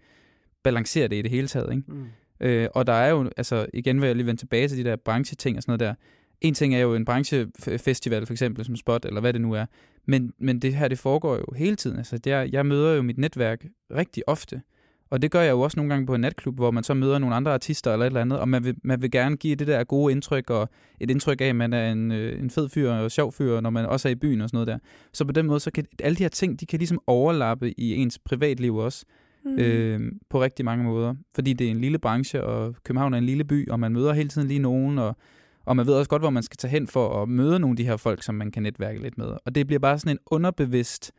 balancere det i det hele taget. Ikke? Mm. Øh, og der er jo, altså igen vil jeg lige vende tilbage til de der brancheting og sådan noget der. En ting er jo en branchefestival for eksempel, som Spot, eller hvad det nu er. Men, men det her, det foregår jo hele tiden. Altså, det er, jeg møder jo mit netværk rigtig ofte. Og det gør jeg jo også nogle gange på en natklub, hvor man så møder nogle andre artister eller et eller andet, og man vil, man vil gerne give det der gode indtryk, og et indtryk af, at man er en, øh, en fed fyr og sjov fyr, når man også er i byen og sådan noget der. Så på den måde, så kan alle de her ting, de kan ligesom overlappe i ens privatliv også, Mm. øh, på rigtig mange måder. Fordi det er en lille branche, og København er en lille by, og man møder hele tiden lige nogen, og, Og man ved også godt, hvor man skal tage hen for at møde nogle af de her folk, som man kan netværke lidt med. Og det bliver bare sådan en underbevidst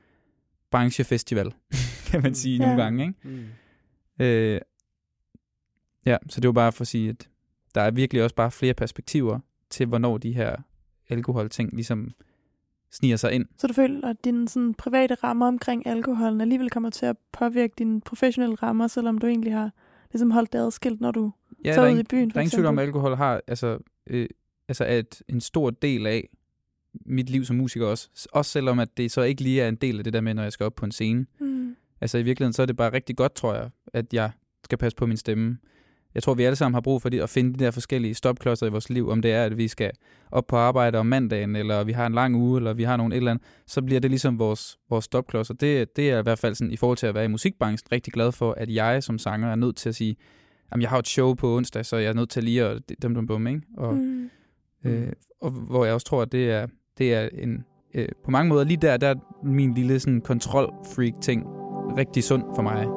branchefestival, kan man sige ja. nogle gange. Ikke? Mm. Øh, ja, så det var bare for at sige, at der er virkelig også bare flere perspektiver til, hvornår de her alkoholting ligesom sniger sig ind. Så du føler, at dine sådan, private rammer omkring alkoholen alligevel kommer til at påvirke dine professionelle rammer, selvom du egentlig har ligesom holdt det adskilt, når du Ja, er, ud i byen, der er ingen tvivl om, at alkohol har, altså, øh, altså at en stor del af mit liv som musiker også. Også selvom, at det så ikke lige er en del af det der med, når jeg skal op på en scene. Mm. Altså i virkeligheden, så er det bare rigtig godt, tror jeg, at jeg skal passe på min stemme. Jeg tror, vi alle sammen har brug for det, at finde de der forskellige stopklodser i vores liv. Om det er, at vi skal op på arbejde om mandagen, eller vi har en lang uge, eller vi har nogle et eller andet, så bliver det ligesom vores, vores stopklodser. Det, det er i hvert fald sådan, i forhold til at være i musikbranchen, rigtig glad for, at jeg som sanger er nødt til at sige, at jeg har et show på onsdag, så jeg er nødt til lige at dum dum bum, ikke? Og, Mm. øh, og hvor jeg også tror, at det er, det er en, øh, på mange måder lige der, der er min lille sådan kontrol-freak ting rigtig sund for mig.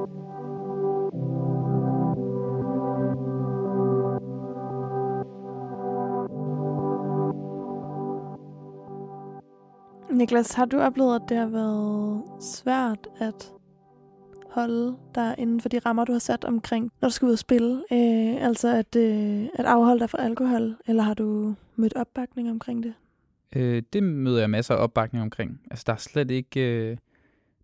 Niklas, har du oplevet, at det har været svært at holde dig inden for de rammer, du har sat omkring, når du skal ud og spille? Øh, altså at, øh, at afholde dig fra alkohol, eller har du mødt opbakning omkring det? Øh, det møder jeg masser af opbakning omkring. Altså, der er slet ikke, øh,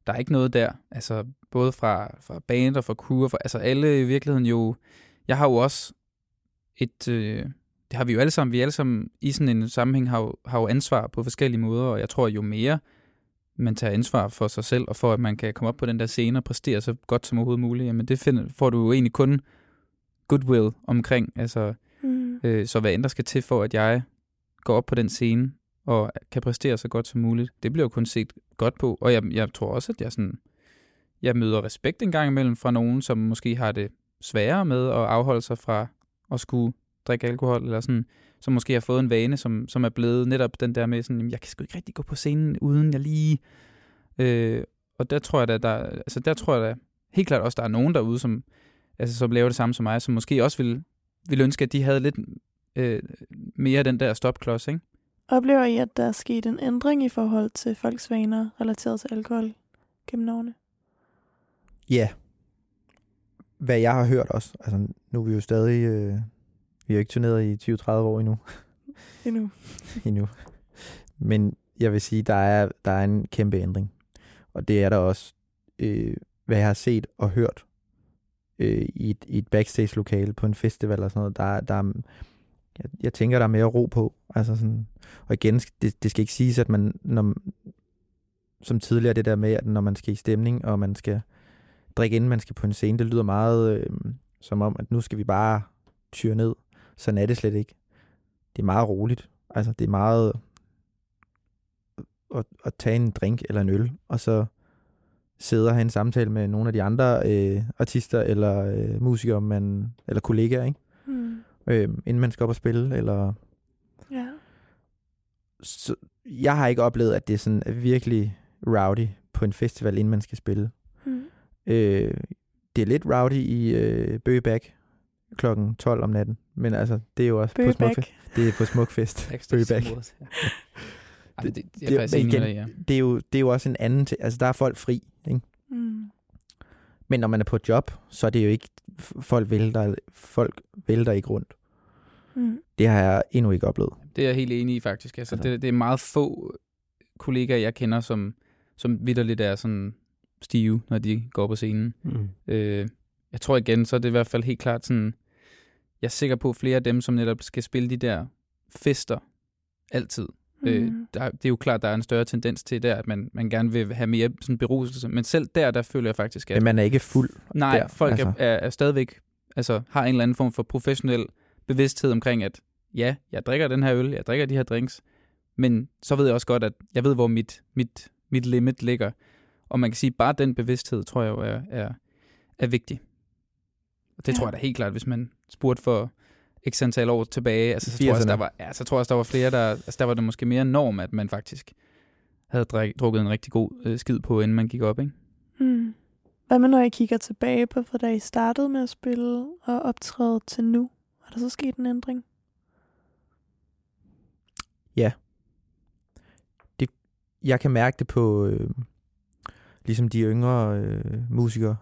der er ikke noget der. Altså, både fra, fra band og fra kur, for, fra, altså alle i virkeligheden jo, jeg har jo også et, øh, det har vi jo alle sammen, vi alle sammen i sådan en sammenhæng har jo, har jo ansvar på forskellige måder, og jeg tror jo mere man tager ansvar for sig selv, og for at man kan komme op på den der scene og præstere så godt som overhovedet muligt, jamen det finder, får du jo egentlig kun goodwill omkring, altså Mm. Øh, så hvad end der skal til for, at jeg går op på den scene og kan præstere så godt som muligt, det bliver jo kun set godt på. Og jeg, jeg tror også, at jeg, sådan, jeg møder respekt en gang imellem fra nogen, som måske har det sværere med at afholde sig fra at skulle drikke alkohol, eller sådan, som måske har fået en vane, som, som er blevet netop den der med sådan, jamen, jeg kan sgu ikke rigtig gå på scenen, uden jeg lige... Øh, og der tror jeg da, der, altså der tror jeg da helt klart også, der er nogen derude, som, altså, som laver det samme som mig, som måske også vil, vil ønske, at de havde lidt øh, mere den der stopklods, ikke? Oplever I, at der er sket en ændring i forhold til folks vaner relateret til alkohol gennem årene? Ja. Hvad jeg har hørt også. Altså, nu er vi jo stadig... Øh, vi har jo ikke turneret i 20-30 år endnu. Endnu. endnu. Men jeg vil sige, der er, der er en kæmpe ændring. Og det er der også, øh, hvad jeg har set og hørt øh, i, et, i et backstage-lokale på en festival og sådan noget. Der, der er, jeg, jeg tænker, der er mere ro på. Altså sådan, og igen, det, det skal ikke siges, at man, når, som tidligere det der med, at når man skal i stemning, og man skal drikke inden man skal på en scene, det lyder meget øh, som om, at nu skal vi bare tyre ned. Sådan er det slet ikke. Det er meget roligt. Altså, det er meget at, at tage en drink eller en øl, og så sidde og have en samtale med nogle af de andre øh, artister eller øh, musikere, man, eller kollegaer, ikke? Mm. Øh, inden man skal op og spille, eller... Ja. Så, jeg har ikke oplevet, at det er sådan virkelig rowdy på en festival, inden man skal spille. Mm. Øh, det er lidt rowdy i øh, Bøgebæk klokken 12 om natten, men altså, det er jo også på Bøgebæk. Smukfest. Det er på Smukfest. Bøgebæk. Ej, det, det, det, det- er igen- ja. Det er, jo, det er jo også en anden ting. Altså, der er folk fri, ikke? Mm. Men når man er på et job, så er det jo ikke, folk vælter, folk vælter ikke rundt. Mm. Det har jeg endnu ikke oplevet. Det er jeg helt enig i, faktisk. Altså, Altså- det, det er meget få kollegaer, jeg kender, som, som vidderligt er sådan stive, når de går på scenen. Mm. Øh, jeg tror igen, så er det i hvert fald helt klart sådan, jeg er sikker på, at flere af dem, som netop skal spille de der fester, altid. Mm. Øh, Mm. der, det er jo klart, der er en større tendens til der, at man, man gerne vil have mere sådan beruselse. Men selv der, der føler jeg faktisk, at Men man er ikke fuld. nej, der, folk altså. er, er, er stadigvæk, altså har en eller anden form for professionel bevidsthed omkring, at ja, jeg drikker den her øl, jeg drikker de her drinks, men så ved jeg også godt, at jeg ved, hvor mit, mit, mit limit ligger. Og man kan sige, bare den bevidsthed, tror jeg jo er, er, er vigtig. Og det Ja. tror jeg da helt klart, hvis man spurgte for x antal år tilbage, altså, så, tror jeg, også, 80'erne. der var, ja, så tror jeg også, der var flere, der, altså, der var det måske mere norm, at man faktisk havde drik, drukket en rigtig god øh, skid på, inden man gik op, ikke? Mm. Hvad med, når I kigger tilbage på, fra da I startede med at spille og optræde til nu? Er der så sket en ændring? Ja. Det, jeg kan mærke det på, øh, ligesom de yngre øh, musikere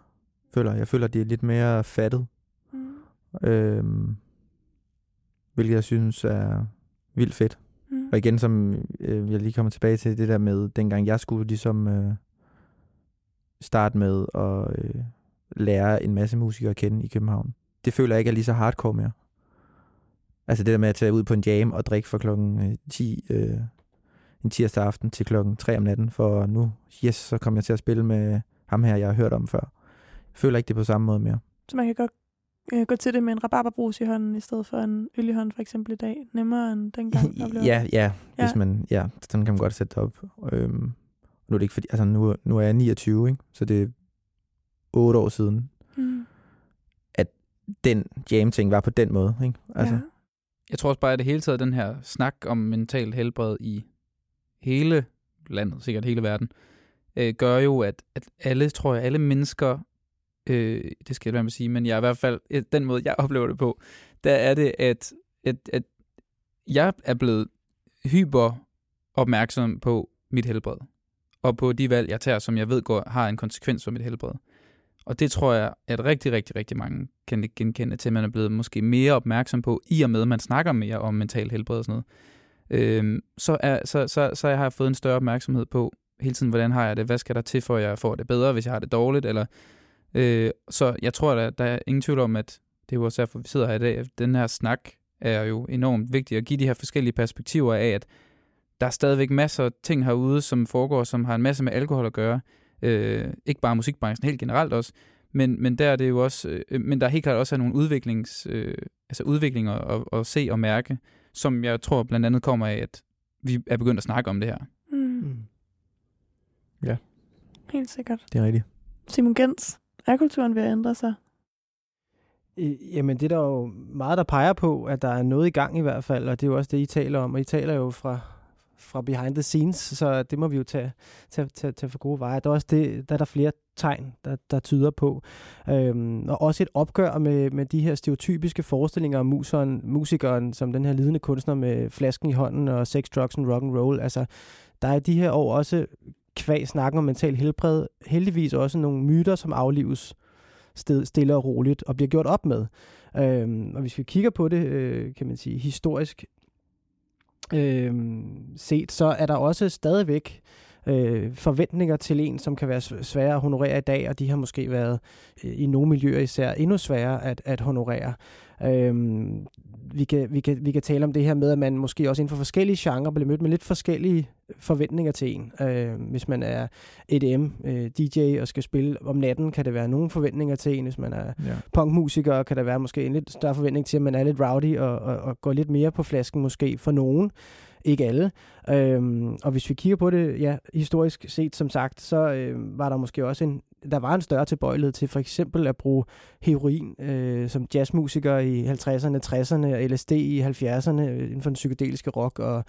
føler. Jeg føler, det er lidt mere fattet. Mm. Øh, hvilket jeg synes er vildt fedt. Mm. Og igen, som øh, jeg lige kommer tilbage til, det der med, dengang jeg skulle ligesom øh, starte med at øh, lære en masse musikere at kende i København. Det føler jeg ikke er lige så hardcore mere. Altså det der med at tage ud på en jam og drikke fra klokken øh, 10 øh, en tirsdag aften til klokken 3 om natten, for nu, yes, så kommer jeg til at spille med ham her, jeg har hørt om før. Jeg føler ikke det på samme måde mere. Så man kan godt øh, gå til det med en rabarberbrus i hånden, i stedet for en øl i hånden, for eksempel i dag. Nemmere end dengang. ja, ja, Ja. hvis man, ja, sådan kan man godt sætte det op. Øhm, nu er det ikke fordi, altså nu, nu er jeg 29, ikke? så det er 8 år siden, Mm. den jam-ting var på den måde. Ikke? Altså, ja. Jeg tror også bare, at det hele taget den her snak om mental helbred i hele landet, sikkert hele verden, øh, gør jo, at, at alle, tror jeg, alle mennesker, øh, det skal jeg være med at sige, men jeg er i hvert fald, den måde, jeg oplever det på, der er det, at, at, at jeg er blevet hyper opmærksom på mit helbred, og på de valg, jeg tager, som jeg ved går, har en konsekvens for mit helbred. Og det tror jeg, at rigtig, rigtig, rigtig mange kan ikke genkende til, at man er blevet måske mere opmærksom på, i og med, at man snakker mere om mental helbred og sådan noget. Øhm, så, er, så, så, så jeg har jeg fået en større opmærksomhed på hele tiden, hvordan har jeg det, hvad skal der til, for at jeg får det bedre, hvis jeg har det dårligt, eller øh, så jeg tror, der, der er ingen tvivl om, at det er jo også derfor, vi sidder her i dag, at den her snak er jo enormt vigtig at give de her forskellige perspektiver af, at der er stadigvæk masser af ting herude, som foregår, som har en masse med alkohol at gøre, øh, ikke bare musikbranchen, helt generelt også, men, men der er det jo også, øh, men der er helt klart også er nogle udviklings, øh, altså udviklinger at, at se og mærke, som jeg tror blandt andet kommer af, at vi er begyndt at snakke om det her. Mm. Mm. Helt sikkert. det er rigtigt. Simon Gens, er kulturen ved at ændre sig? Øh, jamen, det er der jo meget, der peger på, at der er noget i gang i hvert fald, og det er jo også det, I taler om. Og I taler jo fra, fra behind the scenes, så det må vi jo tage, tage, tage, tage for gode veje. Der er også det, der er der flere tegn, der, der tyder på. Øhm, og også et opgør med, med de her stereotypiske forestillinger om museren, musikeren som den her lidende kunstner med flasken i hånden og sex, drugs and rock and roll. Altså, der er de her år også kvæg snakken om mental helbred, heldigvis også nogle myter, som aflives sted, stille og roligt og bliver gjort op med. Øhm, og hvis vi kigger på det, øh, kan man sige, historisk øh, set, så er der også stadigvæk øh, forventninger til en, som kan være svære at honorere i dag, og de har måske været øh, i nogle miljøer især endnu sværere at, at honorere. Øhm, vi, kan, vi, kan, vi kan tale om det her med, at man måske også inden for forskellige genrer bliver mødt med lidt forskellige forventninger til en. Øh, hvis man er EDM, øh, DJ og skal spille om natten, kan det være nogle forventninger til en. Hvis man er Ja. punkmusiker, kan der være måske en lidt større forventning til, at man er lidt rowdy og, og, og går lidt mere på flasken måske for nogen. Ikke alle. Øhm, og hvis vi kigger på det, ja, historisk set, som sagt, så øh, var der måske også en, der var en større tilbøjelighed til for eksempel at bruge heroin øh, som jazzmusiker i 50'erne, 60'erne, og LSD i 70'erne øh, inden for den psykedeliske rock, og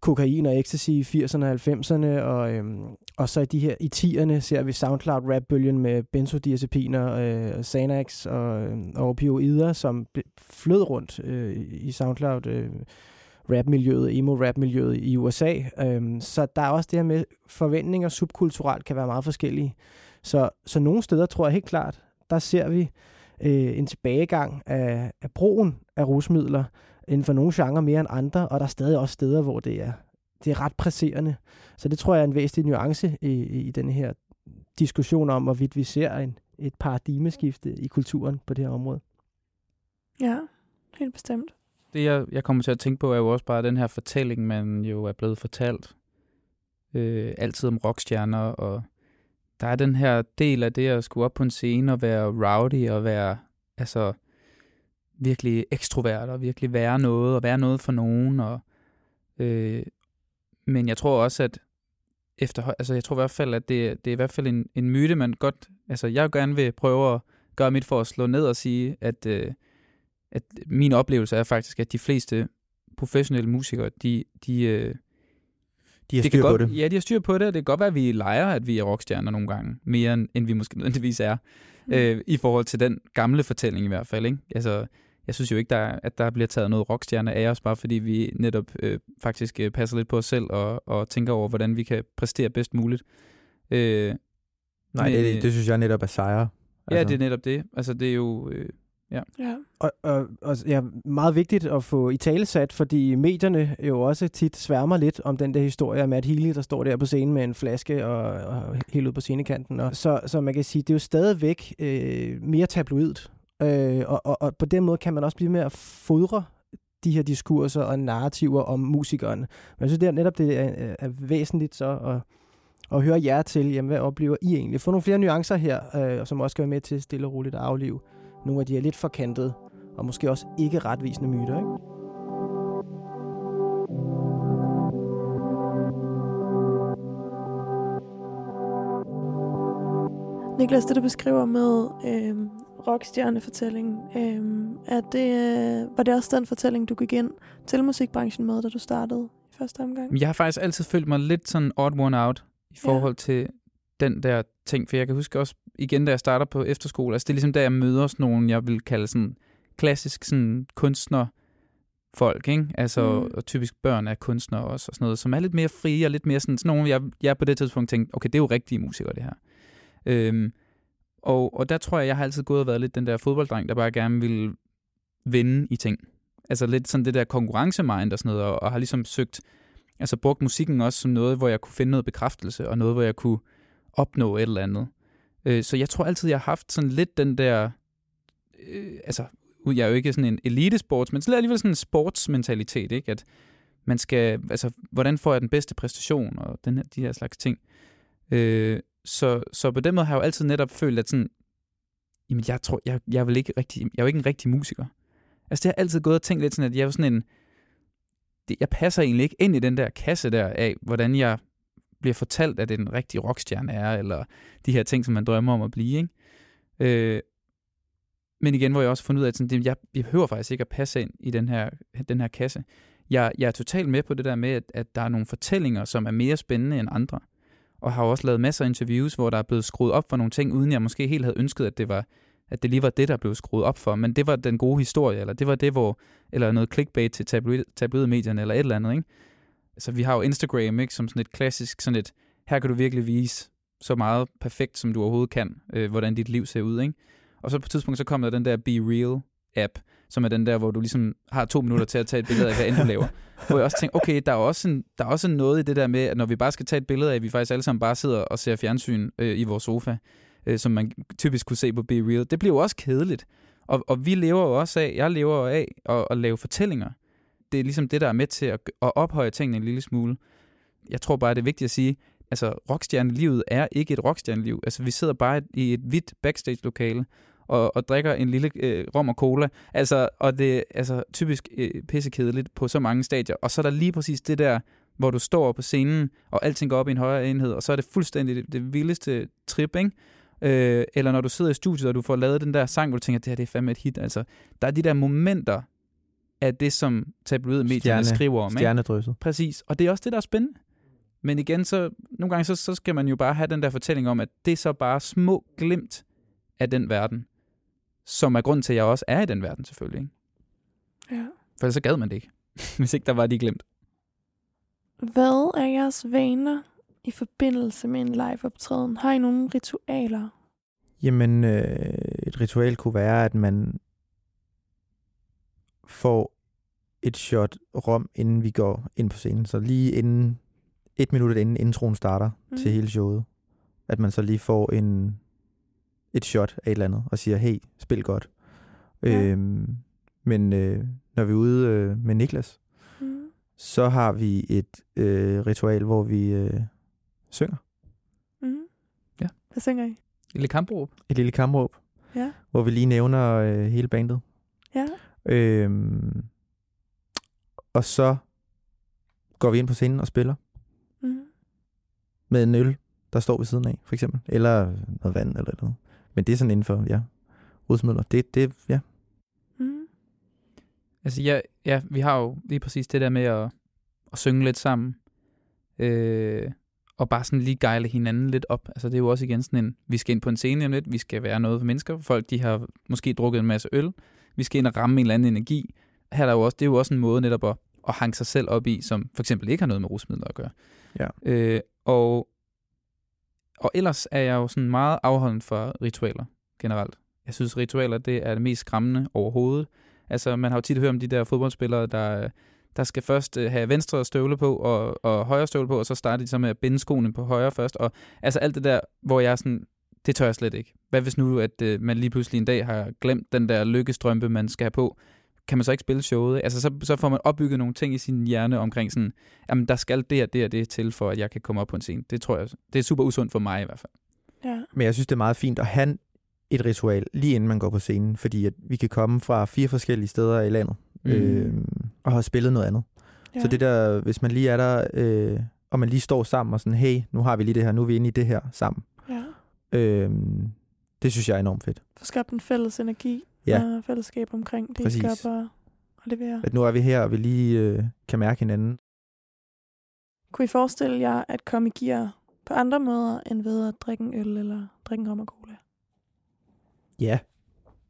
kokain og ecstasy i 80'erne og 90'erne, og, øhm, og så i de her i 10'erne ser vi SoundCloud-rap-bølgen med benzodiazepiner, øh, Xanax og, øh, og opioider, som flød rundt øh, i SoundCloud øh, rap-miljøet, emo-rap-miljøet i USA. Øhm, så der er også det her med, forventninger subkulturelt kan være meget forskellige. Så, så nogle steder tror jeg helt klart, der ser vi øh, en tilbagegang af, af brugen af rusmidler inden for nogle genrer mere end andre, og der er stadig også steder, hvor det er, det er ret presserende. Så det tror jeg er en væsentlig nuance i, i den her diskussion om, hvorvidt vi ser en, et paradigmeskifte i kulturen på det her område. Ja, helt bestemt. Det, jeg, jeg kommer til at tænke på, er jo også bare den her fortælling, man jo er blevet fortalt. Øh, altid om rockstjerner, og der er den her del af det at skulle op på en scene og være rowdy og være altså virkelig ekstrovert og virkelig være noget og være noget for nogen. Og, øh, men jeg tror også, at efter, altså jeg tror i hvert fald, at det, det er i hvert fald en, en myte, man godt, altså jeg gerne vil prøve at gøre mit for at slå ned og sige, at, øh, at min oplevelse er faktisk, at de fleste professionelle musikere, de, de, øh, De har det styr kan på godt, det. Ja, de har styr på det, og det kan godt være, at vi leger, at vi er rockstjerner nogle gange, mere end, end vi måske nødvendigvis er, Mm. øh, i forhold til den gamle fortælling i hvert fald. Ikke? Altså, jeg synes jo ikke, der, at der bliver taget noget rockstjerne af os, bare fordi vi netop øh, faktisk øh, passer lidt på os selv og, og tænker over, hvordan vi kan præstere bedst muligt. Øh, Nej, Men, det, øh, det synes jeg netop er sejre. ja, det er netop det. Altså, det er jo... Øh, Ja. Og, og, og ja, meget vigtigt at få i talesat, fordi medierne jo også tit sværmer lidt om den der historie af Matt Healy, der står der på scenen med en flaske og, og helt ud på scenekanten. Og så, så man kan sige, det er jo stadigvæk øh, mere tabloidt. Øh, og, og, og på den måde kan man også blive med at fodre de her diskurser og narrativer om musikeren. Men jeg synes det er netop, det er, er væsentligt så at, at høre jer til, jamen, hvad oplever I egentlig? Få nogle flere nuancer her, øh, som også skal være med til stille og roligt at aflive nogle af de her lidt forkantede og måske også ikke retvisende myter. Ikke? Niklas, det du beskriver med øh, rockstjernefortællingen, øh, er det, øh, var det også den fortælling, du gik ind til musikbranchen med, da du startede i første omgang? Jeg har faktisk altid følt mig lidt sådan odd one out i forhold ja. til den der ting, for jeg kan huske også igen, da jeg starter på efterskole, altså det er ligesom der, jeg møder sådan nogen, jeg vil kalde sådan klassisk sådan kunstner folk, ikke? Altså, mm. og typisk børn af kunstnere også, og sådan noget, som er lidt mere frie, og lidt mere sådan, sådan nogle, jeg, jeg på det tidspunkt tænkte, okay, det er jo rigtige musikere, det her. Øhm, og, og der tror jeg, jeg har altid gået og været lidt den der fodbolddreng, der bare gerne vil vinde i ting. Altså lidt sådan det der konkurrencemind og sådan noget, og, og har ligesom søgt, altså brugt musikken også som noget, hvor jeg kunne finde noget bekræftelse, og noget, hvor jeg kunne opnå et eller andet. Øh, så jeg tror altid, jeg har haft sådan lidt den der, øh, altså jeg er jo ikke sådan en elitesports, men så alligevel sådan en sportsmentalitet, ikke? At man skal, altså, hvordan får jeg den bedste præstation, og den her, de her slags ting. Øh, så, så på den måde har jeg jo altid netop følt, at sådan, jamen jeg tror, jeg, jeg, vil ikke rigtig, jeg er jo ikke en rigtig musiker. Altså det har altid gået og tænkt lidt sådan, at jeg er jo sådan en, det, jeg passer egentlig ikke ind i den der kasse der af, hvordan jeg bliver fortalt, at det en rigtig rockstjerne er, eller de her ting, som man drømmer om at blive. Ikke? Øh, men igen, hvor jeg også har fundet ud af, at sådan, det, jeg, jeg behøver faktisk ikke at passe ind i den her, den her kasse. Jeg, jeg er totalt med på det der med, at, at der er nogle fortællinger, som er mere spændende end andre. Og har også lavet masser af interviews, hvor der er blevet skruet op for nogle ting, uden jeg måske helt havde ønsket, at det var at det lige var det, der blev skruet op for. Men det var den gode historie, eller det var det, hvor, eller noget clickbait til tabloid, tabloidmedierne, eller et eller andet, ikke? Så vi har jo Instagram, ikke, som sådan et klassisk, sådan et, her kan du virkelig vise så meget perfekt, som du overhovedet kan, øh, hvordan dit liv ser ud, ikke? Og så på et tidspunkt, så kommer der den der Be Real app, som er den der, hvor du ligesom har to minutter til at tage et billede af, hvad end du laver. Hvor jeg også tænker, okay, der er også, en, der er også noget i det der med, at når vi bare skal tage et billede af, at vi faktisk alle sammen bare sidder og ser fjernsyn øh, i vores sofa, øh, som man typisk kunne se på Be Real, det bliver jo også kedeligt. Og, og vi lever jo også af, jeg lever jo af at, at lave fortællinger. Det er ligesom det, der er med til at, at ophøje tingene en lille smule. Jeg tror bare, det er vigtigt at sige, altså rockstjernelivet er ikke et rockstjerneliv. Altså vi sidder bare i et hvidt backstage-lokale, og, og drikker en lille øh, rom og cola. Altså, og det er altså, typisk øh, pissekedeligt på så mange stadier. Og så er der lige præcis det der, hvor du står på scenen, og alting går op i en højere enhed, og så er det fuldstændig det, det vildeste trip, ikke? Øh, eller når du sidder i studiet, og du får lavet den der sang, hvor du tænker, det her det er fandme et hit. Altså, der er de der momenter af det, som tabloidmedierne Stjerne, skriver om. Ikke? Stjernedrysset. Præcis, og det er også det, der er spændende. Men igen, så nogle gange så, så skal man jo bare have den der fortælling om, at det er så bare små glimt af den verden, som er grund til, at jeg også er i den verden selvfølgelig. Ikke? Ja. For ellers så gad man det ikke, hvis ikke der var de glemt. Hvad er jeres vaner i forbindelse med en live-optræden? Har I nogle ritualer? Jamen, øh, et ritual kunne være, at man får et shot rom, inden vi går ind på scenen. Så lige inden, et minut inden introen starter mm. til hele showet, at man så lige får en, et shot af et eller andet, og siger, hey, spil godt. Ja. Øhm, men øh, når vi er ude øh, med Niklas, Mm. så har vi et øh, ritual, hvor vi øh, synger. Mm. Ja. Hvad synger I? Lille kampråb. Et lille kampråb, Ja. hvor vi lige nævner øh, hele bandet. Øhm, og så går vi ind på scenen og spiller Mm. med en øl, der står ved siden af, for eksempel. Eller noget vand eller noget. Men det er sådan inden for, ja, rusmidler. Det, det, ja. Mm. Altså, ja, ja, vi har jo lige præcis det der med at, at synge lidt sammen. Øh, og bare sådan lige gejle hinanden lidt op. Altså, det er jo også igen sådan en, vi skal ind på en scene om lidt, vi skal være noget for mennesker. Folk, de har måske drukket en masse øl, vi skal ind og ramme en eller anden energi. Her er der jo også, det er jo også en måde netop at, at hanke sig selv op i, som for eksempel ikke har noget med rusmidler at gøre. Ja. Øh, og, og ellers er jeg jo sådan meget afholden for ritualer generelt. Jeg synes, ritualer det er det mest skræmmende overhovedet. Altså, man har jo tit hørt om de der fodboldspillere, der, der skal først øh, have venstre støvle på og, og højre støvle på, og så starter de så med at binde skoene på højre først. Og altså alt det der, hvor jeg sådan, det tør jeg slet ikke. Hvad hvis nu, at øh, man lige pludselig en dag har glemt den der lykkestrømpe, man skal have på? Kan man så ikke spille showet? Altså, så, så får man opbygget nogle ting i sin hjerne omkring sådan, jamen, der skal det og det og det til, for at jeg kan komme op på en scene. Det tror jeg, det er super usundt for mig i hvert fald. Ja. Men jeg synes, det er meget fint at have et ritual, lige inden man går på scenen, fordi at vi kan komme fra fire forskellige steder i landet, Mm. øh, og har spillet noget andet. ja. Så det der, hvis man lige er der, øh, og man lige står sammen og sådan, hey, nu har vi lige det her, nu er vi inde i det her sammen. Ja. Øh, det synes jeg er enormt fedt. Få skabt en fælles energi Ja. og fællesskab omkring det, I Præcis. skaber og leverer. At nu er vi her, og vi lige øh, kan mærke hinanden. Kunne I forestille jer at komme i gear på andre måder, end ved at drikke en øl eller drikke en rom og cola? Ja,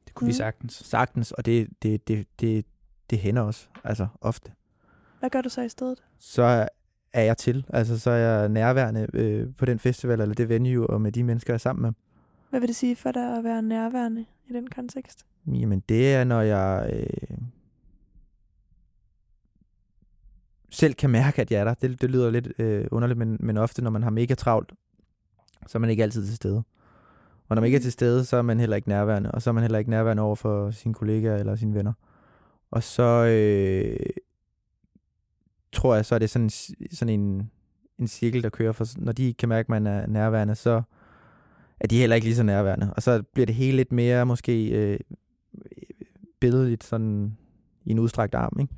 Det kunne mm. vi sagtens. sagtens, og det, det, det, det, det hænder også, altså ofte. Hvad gør du så i stedet? Så er jeg til, altså så er jeg nærværende øh, på den festival, eller det venue, og med de mennesker, jeg er sammen med. Hvad vil det sige for dig at være nærværende i den kontekst? Jamen, det er, når jeg øh, selv kan mærke, at jeg er der. Det, det lyder lidt øh, underligt, men, men ofte, når man har mega travlt, så er man ikke altid til stede. Og når man ikke er til stede, så er man heller ikke nærværende, og så er man heller ikke nærværende over for sine kollegaer eller sine venner. Og så øh, tror jeg, så er det sådan, sådan en, en cirkel, der kører, for når de kan mærke, at man er nærværende, så er de heller ikke lige så nærværende. Og så bliver det hele lidt mere måske øh, billedligt sådan i en udstrakt arm. Ikke?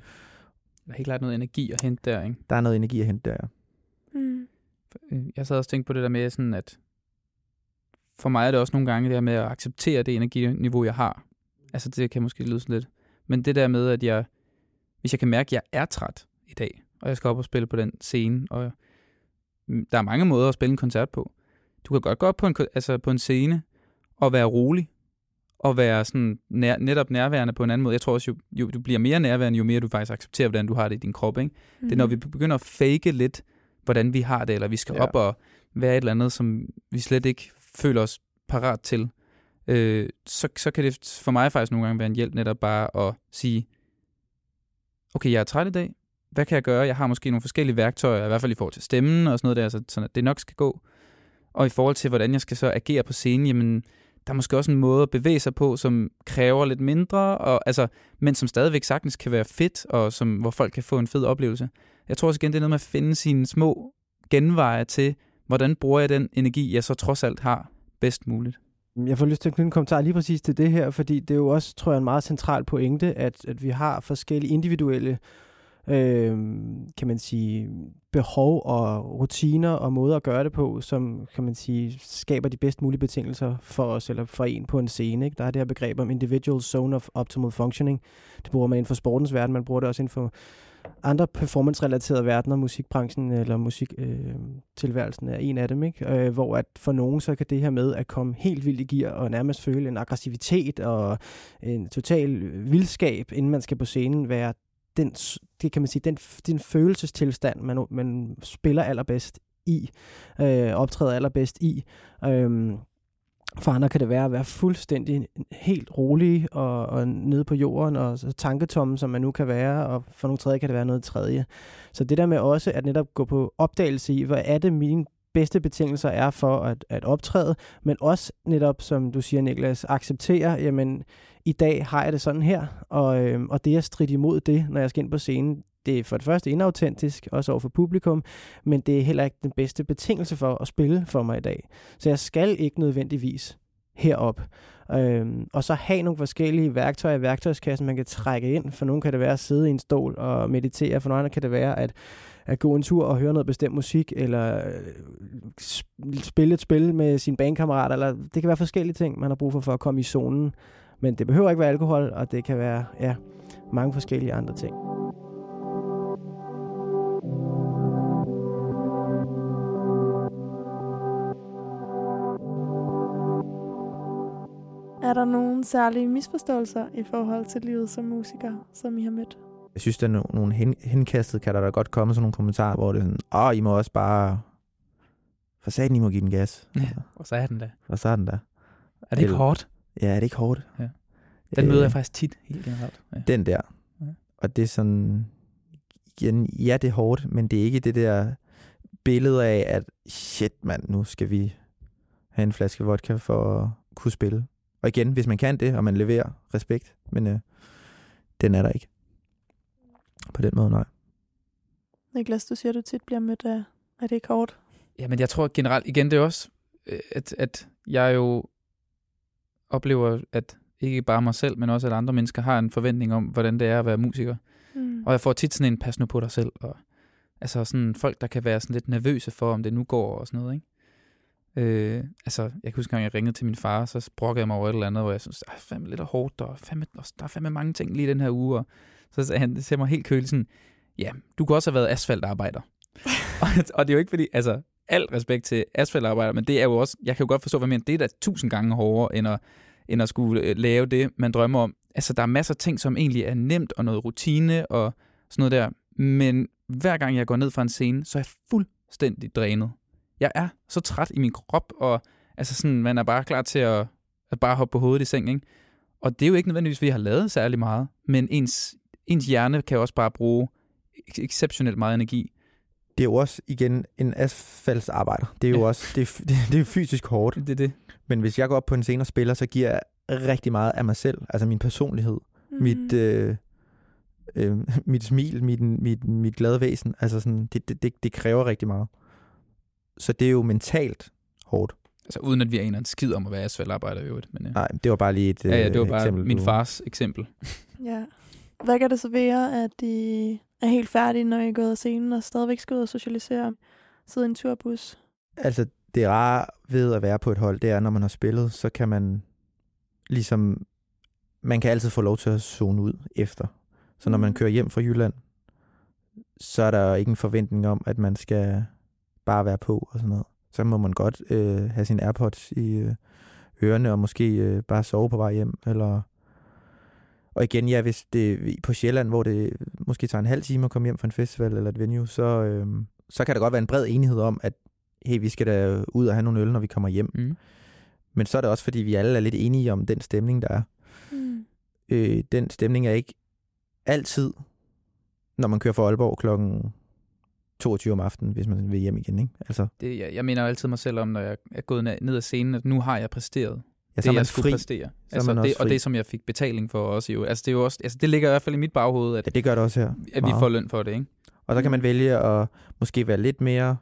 Der er helt klart noget energi at hente der, ikke? Der er noget energi at hente der, ja. Mm. Øh, Jeg sad også og tænkte på det der med sådan, at for mig er det også nogle gange det her med at acceptere det energiniveau, jeg har. Altså det kan måske lyde sådan lidt. Men det der med, at jeg, hvis jeg kan mærke, at jeg er træt i dag, og jeg skal op og spille på den scene, og mm, der er mange måder at spille en koncert på. Du kan godt gå op på en, altså på en scene og være rolig, og være sådan nær, netop nærværende på en anden måde. Jeg tror også, jo, jo du bliver mere nærværende, jo mere du faktisk accepterer, hvordan du har det i din krop. Ikke? Mm. Det er, når vi begynder at fake lidt, hvordan vi har det, eller vi skal ja. op og være et eller andet, som vi slet ikke føler os parat til, øh, så, så kan det for mig faktisk nogle gange være en hjælp netop bare at sige, okay, jeg er træt i dag, hvad kan jeg gøre? Jeg har måske nogle forskellige værktøjer, i hvert fald i forhold til stemmen og sådan noget der, så, sådan at det nok skal gå. Og i forhold til, hvordan jeg skal så agere på scenen, jamen, der er måske også en måde at bevæge sig på, som kræver lidt mindre, og, altså, men som stadigvæk sagtens kan være fedt, og som, hvor folk kan få en fed oplevelse. Jeg tror også igen, det er noget med at finde sine små genveje til, hvordan bruger jeg den energi, jeg så trods alt har bedst muligt. Jeg får lyst til at knytte en kommentar lige præcis til det her, fordi det er jo også, tror jeg, en meget central pointe, at, at vi har forskellige individuelle, øh, kan man sige, behov og rutiner og måder at gøre det på, som, kan man sige, skaber de bedst mulige betingelser for os, eller for en på en scene. Ikke? Der er det her begreb om individual zone of optimal functioning. Det bruger man inden for sportens verden, man bruger det også inden for andre performance-relaterede verdener, musikbranchen eller musiktilværelsen øh, tilværelsen er en af dem, ikke? Øh, hvor at for nogen så kan det her med at komme helt vildt i gear og nærmest føle en aggressivitet og en total vildskab, inden man skal på scenen, være den, det kan man sige, den, den følelsestilstand, man, man spiller allerbedst i, øh, optræder allerbedst i. Øh, for andre kan det være at være fuldstændig helt rolig og, og nede på jorden og så tanketomme, som man nu kan være, og for nogle tredje kan det være noget tredje. Så det der med også at netop gå på opdagelse i, hvad er det mine bedste betingelser er for at, at optræde, men også netop, som du siger, Niklas, acceptere, jamen, i dag har jeg det sådan her, og, øh, og det at stride imod det, når jeg skal ind på scenen, det er for det første inautentisk, også over for publikum, men det er heller ikke den bedste betingelse for at spille for mig i dag. Så jeg skal ikke nødvendigvis herop. Øhm, og så have nogle forskellige værktøjer i værktøjskassen, man kan trække ind. For nogle kan det være at sidde i en stol og meditere, for nogle andre kan det være at, at gå en tur og høre noget bestemt musik, eller øh, spille et spil med sin bandkammerat, eller det kan være forskellige ting, man har brug for for at komme i zonen. Men det behøver ikke være alkohol, og det kan være ja, mange forskellige andre ting. Er Er der nogle særlige misforståelser i forhold til livet som musiker, som I har mødt? Jeg synes, der er no- nogle hen, henkastet, kan der da godt komme sådan nogle kommentarer, hvor det er sådan, åh, I må også bare... For satan, I må give den gas. Ja, og så er den der. For så er den der. Er det ikke hårdt? Ja, er det ikke hårdt? Ja. Den Øh, møder jeg faktisk tit, helt generelt. Ja. Den der. Ja. Og det er sådan... Igen, ja, det er hårdt, men det er ikke det der billede af, at shit, mand, nu skal vi have en flaske vodka for at kunne spille. Og igen, hvis man kan det, og man leverer respekt, men øh, den er der ikke. På den måde, nej. Niklas, du siger, du tit bliver mødt af, er det hårdt? Ja, men jeg tror generelt, igen, det er også, øh, at, at jeg jo oplever, at ikke bare mig selv, men også at andre mennesker har en forventning om, hvordan det er at være musiker. Mm. Og jeg får tit sådan en pas nu på dig selv, og altså sådan folk, der kan være sådan lidt nervøse for, om det nu går og sådan noget, ikke? Øh, altså, jeg kan huske, at jeg ringede til min far, så brokkede jeg mig over et eller andet, hvor jeg synes, det er fandme lidt hårdt, og fandme, der er fandme mange ting lige den her uge. Og så sagde han, ser mig helt køligt sådan, ja, du kunne også have været asfaltarbejder. og, og det er jo ikke fordi, altså, alt respekt til asfaltarbejder, men det er jo også, jeg kan jo godt forstå, hvad mener, det er da tusind gange hårdere, end at, end at skulle øh, lave det, man drømmer om. Altså, der er masser af ting, som egentlig er nemt, og noget rutine, og sådan noget der. Men hver gang jeg går ned fra en scene, så er jeg fuldstændig drænet. Jeg er så træt i min krop, og altså sådan, man er bare klar til at, at bare hoppe på hovedet i seng, ikke? Og det er jo ikke nødvendigvis, fordi jeg har lavet særlig meget, men ens, ens hjerne kan også bare bruge ex- exceptionelt meget energi. Det er jo også, igen, en asfaltsarbejder. Det er jo Ja. også, det er, det, det er fysisk hårdt. Det er det. Men hvis jeg går op på en scene og spiller, så giver jeg rigtig meget af mig selv. Altså min personlighed. Mm. mit, øh, øh, mit smil, mit, mit, mit glade væsen. Altså sådan, det, det, det, det kræver rigtig meget. Så det er jo mentalt hårdt. Altså uden at vi aner en skid om at være asfaltarbejder i øvrigt. Men, ja. Nej, det var bare lige et ja, ja, det var øh, bare eksempel min fars eksempel. Ja. Hvad kan det så være, at I er helt færdige, når I er gået af scenen, og stadigvæk skal ud og socialisere? Sidde i en turbus? Altså, det rare ved at være på et hold, det er, når man har spillet, så kan man ligesom, man kan altid få lov til at zone ud efter. Så når man Mhm. kører hjem fra Jylland, så er der ikke en forventning om, at man skal bare være på og sådan noget. Så må man godt øh, have sine AirPods i øh, ørerne og måske øh, bare sove på vej hjem. Eller... Og igen, ja, hvis det er på Sjælland, hvor det måske tager en halv time at komme hjem fra en festival eller et venue, så, øh, så kan der godt være en bred enighed om, at hey, vi skal da ud og have nogle øl, når vi kommer hjem. Mm. Men så er det også, fordi vi alle er lidt enige om den stemning, der er. Mm. Øh, den stemning er ikke altid, når man kører fra Aalborg klokken 22 om aftenen, hvis man vil hjem igen. Ikke? Altså, Det, jeg, jeg mener jo altid mig selv om, når jeg er gået ned- ned ad scenen, at nu har jeg præsteret ja, det, så er man jeg skulle fri. præstere. er Altså, det, og det, som jeg fik betaling for også jo. Altså, det, er jo også, altså, det ligger i hvert fald i mit baghoved, at, Ja, det gør det også her. at vi får løn for det, ikke? Og så kan man vælge at måske være lidt mere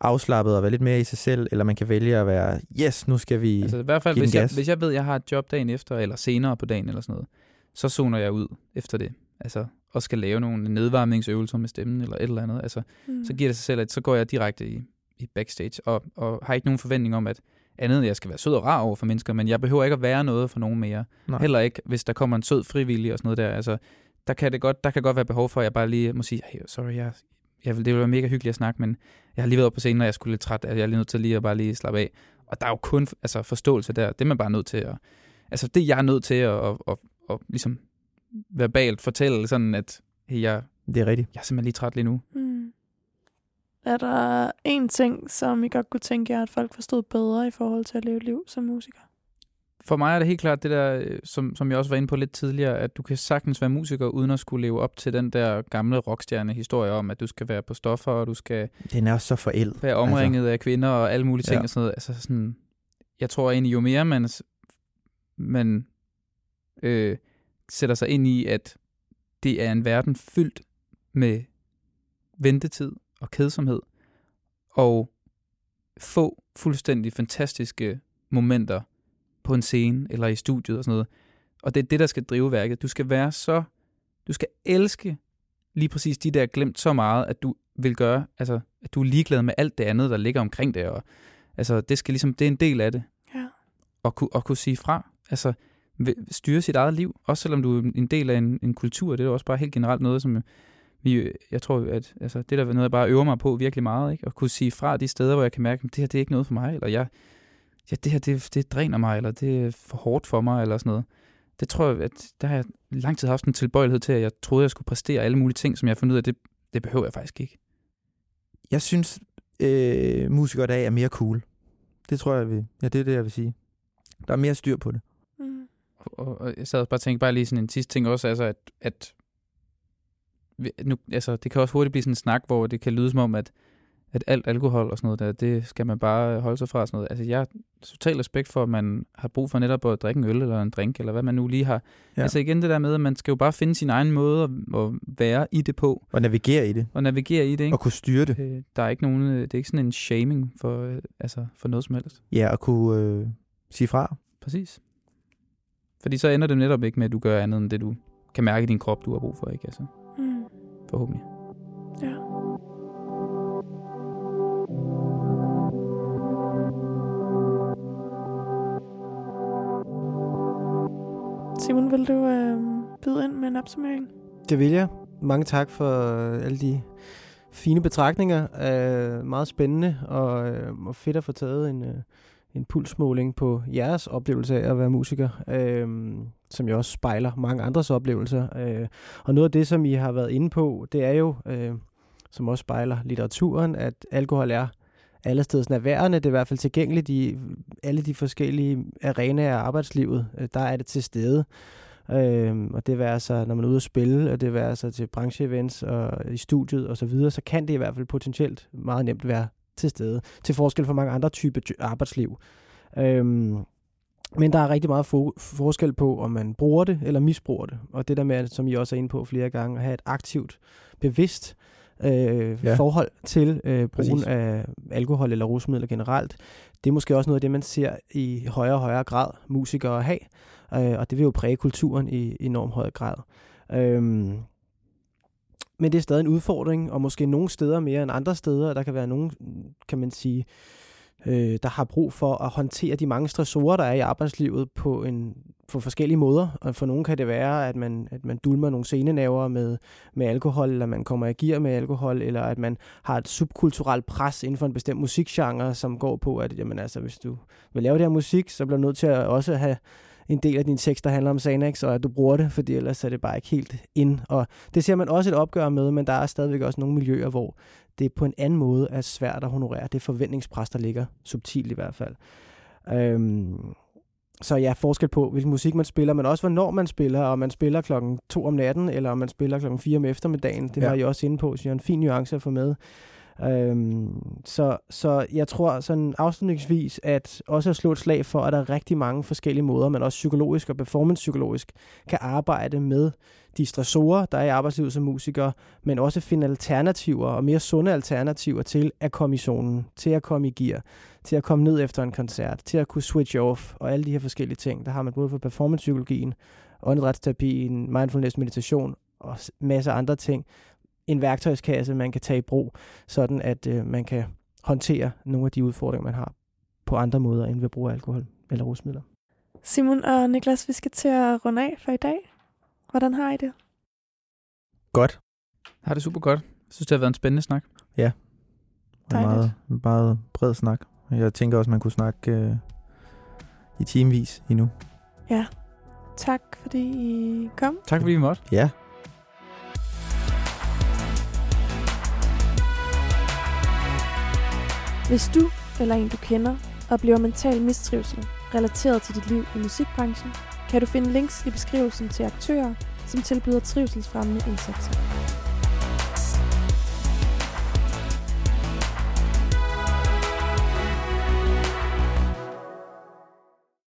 afslappet og være lidt mere i sig selv, eller man kan vælge at være, yes, nu skal vi... Altså i hvert fald, hvis jeg, gas. hvis jeg ved, at jeg har et job dagen efter, eller senere på dagen eller sådan noget, så zoner jeg ud efter det. Altså, og skal lave nogle nedvarmningsøvelser med stemmen eller et eller andet. Altså, Mm. så giver det sig selv, at så går jeg direkte i, i backstage, og, og har ikke nogen forventning om, at andet, end at jeg skal være sød og rar over for mennesker, men jeg behøver ikke at være noget for nogen mere. Nej. Heller ikke, hvis der kommer en sød frivillig og sådan noget der. Altså, der kan, det godt, der kan godt være behov for, at jeg bare lige må sige, hey, sorry, jeg, jeg vil, det ville være mega hyggeligt at snakke, men jeg har lige været på scenen, og jeg skulle lidt træt, at jeg er lige nødt til lige at bare lige slappe af. Og der er jo kun altså, forståelse der. Det er man bare nødt til at... Altså, det jeg er nødt til at, at, at, at ligesom verbalt fortælle, sådan at hey, jeg, Det er rigtigt. jeg er simpelthen lige træt lige nu. Mm. Er der en ting, som I godt kunne tænke jer, at folk forstod bedre i forhold til at leve et liv som musiker? For mig er det helt klart det der, øh, som, som jeg også var inde på lidt tidligere, at du kan sagtens være musiker, uden at skulle leve op til den der gamle rockstjerne-historie om, at du skal være på stoffer, og du skal Den er også så forældet. være omringet altså, af kvinder og alle mulige ting Ja. og sådan noget. Altså sådan, jeg tror egentlig, jo mere man, man øh, sætter sig ind i, at det er en verden fyldt med ventetid og kedsomhed, og få fuldstændig fantastiske momenter på en scene eller i studiet og sådan noget. Og det er det, der skal drive værket. Du skal være så... Du skal elske lige præcis de der glemt så meget, at du vil gøre, altså, at du er ligeglad med alt det andet, der ligger omkring det. Og, altså, det skal ligesom, det er en del af det. Ja. At, kunne, at kunne sige fra. Altså, styre sit eget liv. Også selvom du er en del af en, en kultur. Det er jo også bare helt generelt noget, som vi, jeg tror, at altså, det der er noget, jeg bare øver mig på virkelig meget. Ikke? At kunne sige fra de steder, hvor jeg kan mærke, at det her det er ikke noget for mig. Eller jeg, ja, det her, det, det dræner mig, eller det er for hårdt for mig, eller sådan noget. Det tror jeg, at der har jeg lang tid haft en tilbøjelighed til, at jeg troede, jeg skulle præstere alle mulige ting, som jeg har fundet ud af, det, det behøver jeg faktisk ikke. Jeg synes, øh, musikere i dag er mere cool. Det tror jeg, vil. Ja, det er det, jeg vil sige. Der er mere styr på det. Mm. Og, og jeg sad også bare og tænkte bare lige sådan en sidste ting også, altså at, at vi- nu, altså, det kan også hurtigt blive sådan en snak, hvor det kan lyde som om, at, at alt alkohol og sådan noget, der, det skal man bare holde sig fra. og Sådan noget. Altså, jeg har total respekt for, at man har brug for netop at drikke en øl eller en drink, eller hvad man nu lige har. Ja. Altså igen det der med, at man skal jo bare finde sin egen måde at, at være i det på, Og navigere i det. og navigere i det. Ikke? Og kunne styre det. Øh, Der er ikke nogen, øh, det er ikke sådan en shaming for, øh, altså for noget som helst. Ja, og kunne øh, sige fra. Præcis. Fordi så ender det netop ikke med, at du gør andet end det, du kan mærke i din krop, du har brug for, ikke? Altså. Forhåbentlig. Ja. Simon, vil du øh, byde ind med en opsummering? Det vil jeg. Mange tak for øh, alle de fine betragtninger. Øh, meget spændende og, øh, og fedt at få taget en, øh, en pulsmåling på jeres oplevelse af at være musiker, øh, som jo også spejler mange andres oplevelser. Øh, og noget af det, som I har været inde på, det er jo, øh, som også spejler litteraturen, at alkohol er alle steds nærværende. Det er i hvert fald tilgængeligt i alle de forskellige arenaer af arbejdslivet. Øh, der er det til stede. Øhm, og det være så, når man er ude at spille, og det være så til brancheevents og i studiet og så videre, så kan det i hvert fald potentielt meget nemt være til stede, til forskel fra mange andre typer ty- arbejdsliv. Øhm, men der er rigtig meget fo- forskel på, om man bruger det eller misbruger det. Og det der med, som I også er inde på flere gange, at have et aktivt, bevidst øh, Ja. forhold til øh, brugen Præcis. af alkohol eller rusmidler generelt, det er måske også noget af det, man ser i højere og højere grad musikere have. Øh, og det vil jo præge kulturen i enormt høj grad. Øhm, men det er stadig en udfordring, og måske nogle steder mere end andre steder. Der kan være nogen, kan man sige, øh, der har brug for at håndtere de mange stressorer, der er i arbejdslivet på en på forskellige måder. Og for nogle kan det være, at man, at man dulmer nogle senenaver med, med alkohol, eller man kommer i gear med alkohol, eller at man har et subkulturelt pres inden for en bestemt musikgenre, som går på, at jamen, altså, hvis du vil lave det her musik, så bliver du nødt til at også have en del af din tekst, der handler om Xanax, og at du bruger det, fordi ellers er det bare ikke helt ind. Og det ser man også et opgør med, men der er stadigvæk også nogle miljøer, hvor det på en anden måde er svært at honorere. Det forventningspres, der ligger subtilt i hvert fald. Øhm, så ja, forskel på, hvilken musik man spiller, men også hvornår man spiller, og man spiller klokken to om natten, eller om man spiller klokken 4 om eftermiddagen. Det Ja. var I også inde på, så jeg er en fin nuance at få med. Øhm, så, så jeg tror sådan afslutningsvis, at også at slå et slag for, at der er rigtig mange forskellige måder, man også psykologisk og performancepsykologisk kan arbejde med de stressorer, der er i arbejdslivet som musiker, men også finde alternativer og mere sunde alternativer til at komme i zonen, til at komme i gear, til at komme ned efter en koncert, til at kunne switch off og alle de her forskellige ting. Der har man både for performancepsykologien, åndedrætsterapien, mindfulness, meditation og masser af andre ting. En værktøjskasse, man kan tage i brug, sådan at øh, man kan håndtere nogle af de udfordringer, man har på andre måder, end ved at bruge alkohol eller rusmidler. Simon og Niklas, vi skal til at runde af for i dag. Hvordan har I det? Godt. Har det super godt. Jeg synes, det har været en spændende snak. Og en meget, meget bred snak. Jeg tænker også, man kunne snakke øh, i timevis endnu. Tak, fordi I kom. Tak fordi vi måtte. Ja. Hvis du eller en, du kender, oplever mental mistrivsel relateret til dit liv i musikbranchen, kan du finde links i beskrivelsen til aktører, som tilbyder trivselsfremmende indsatser.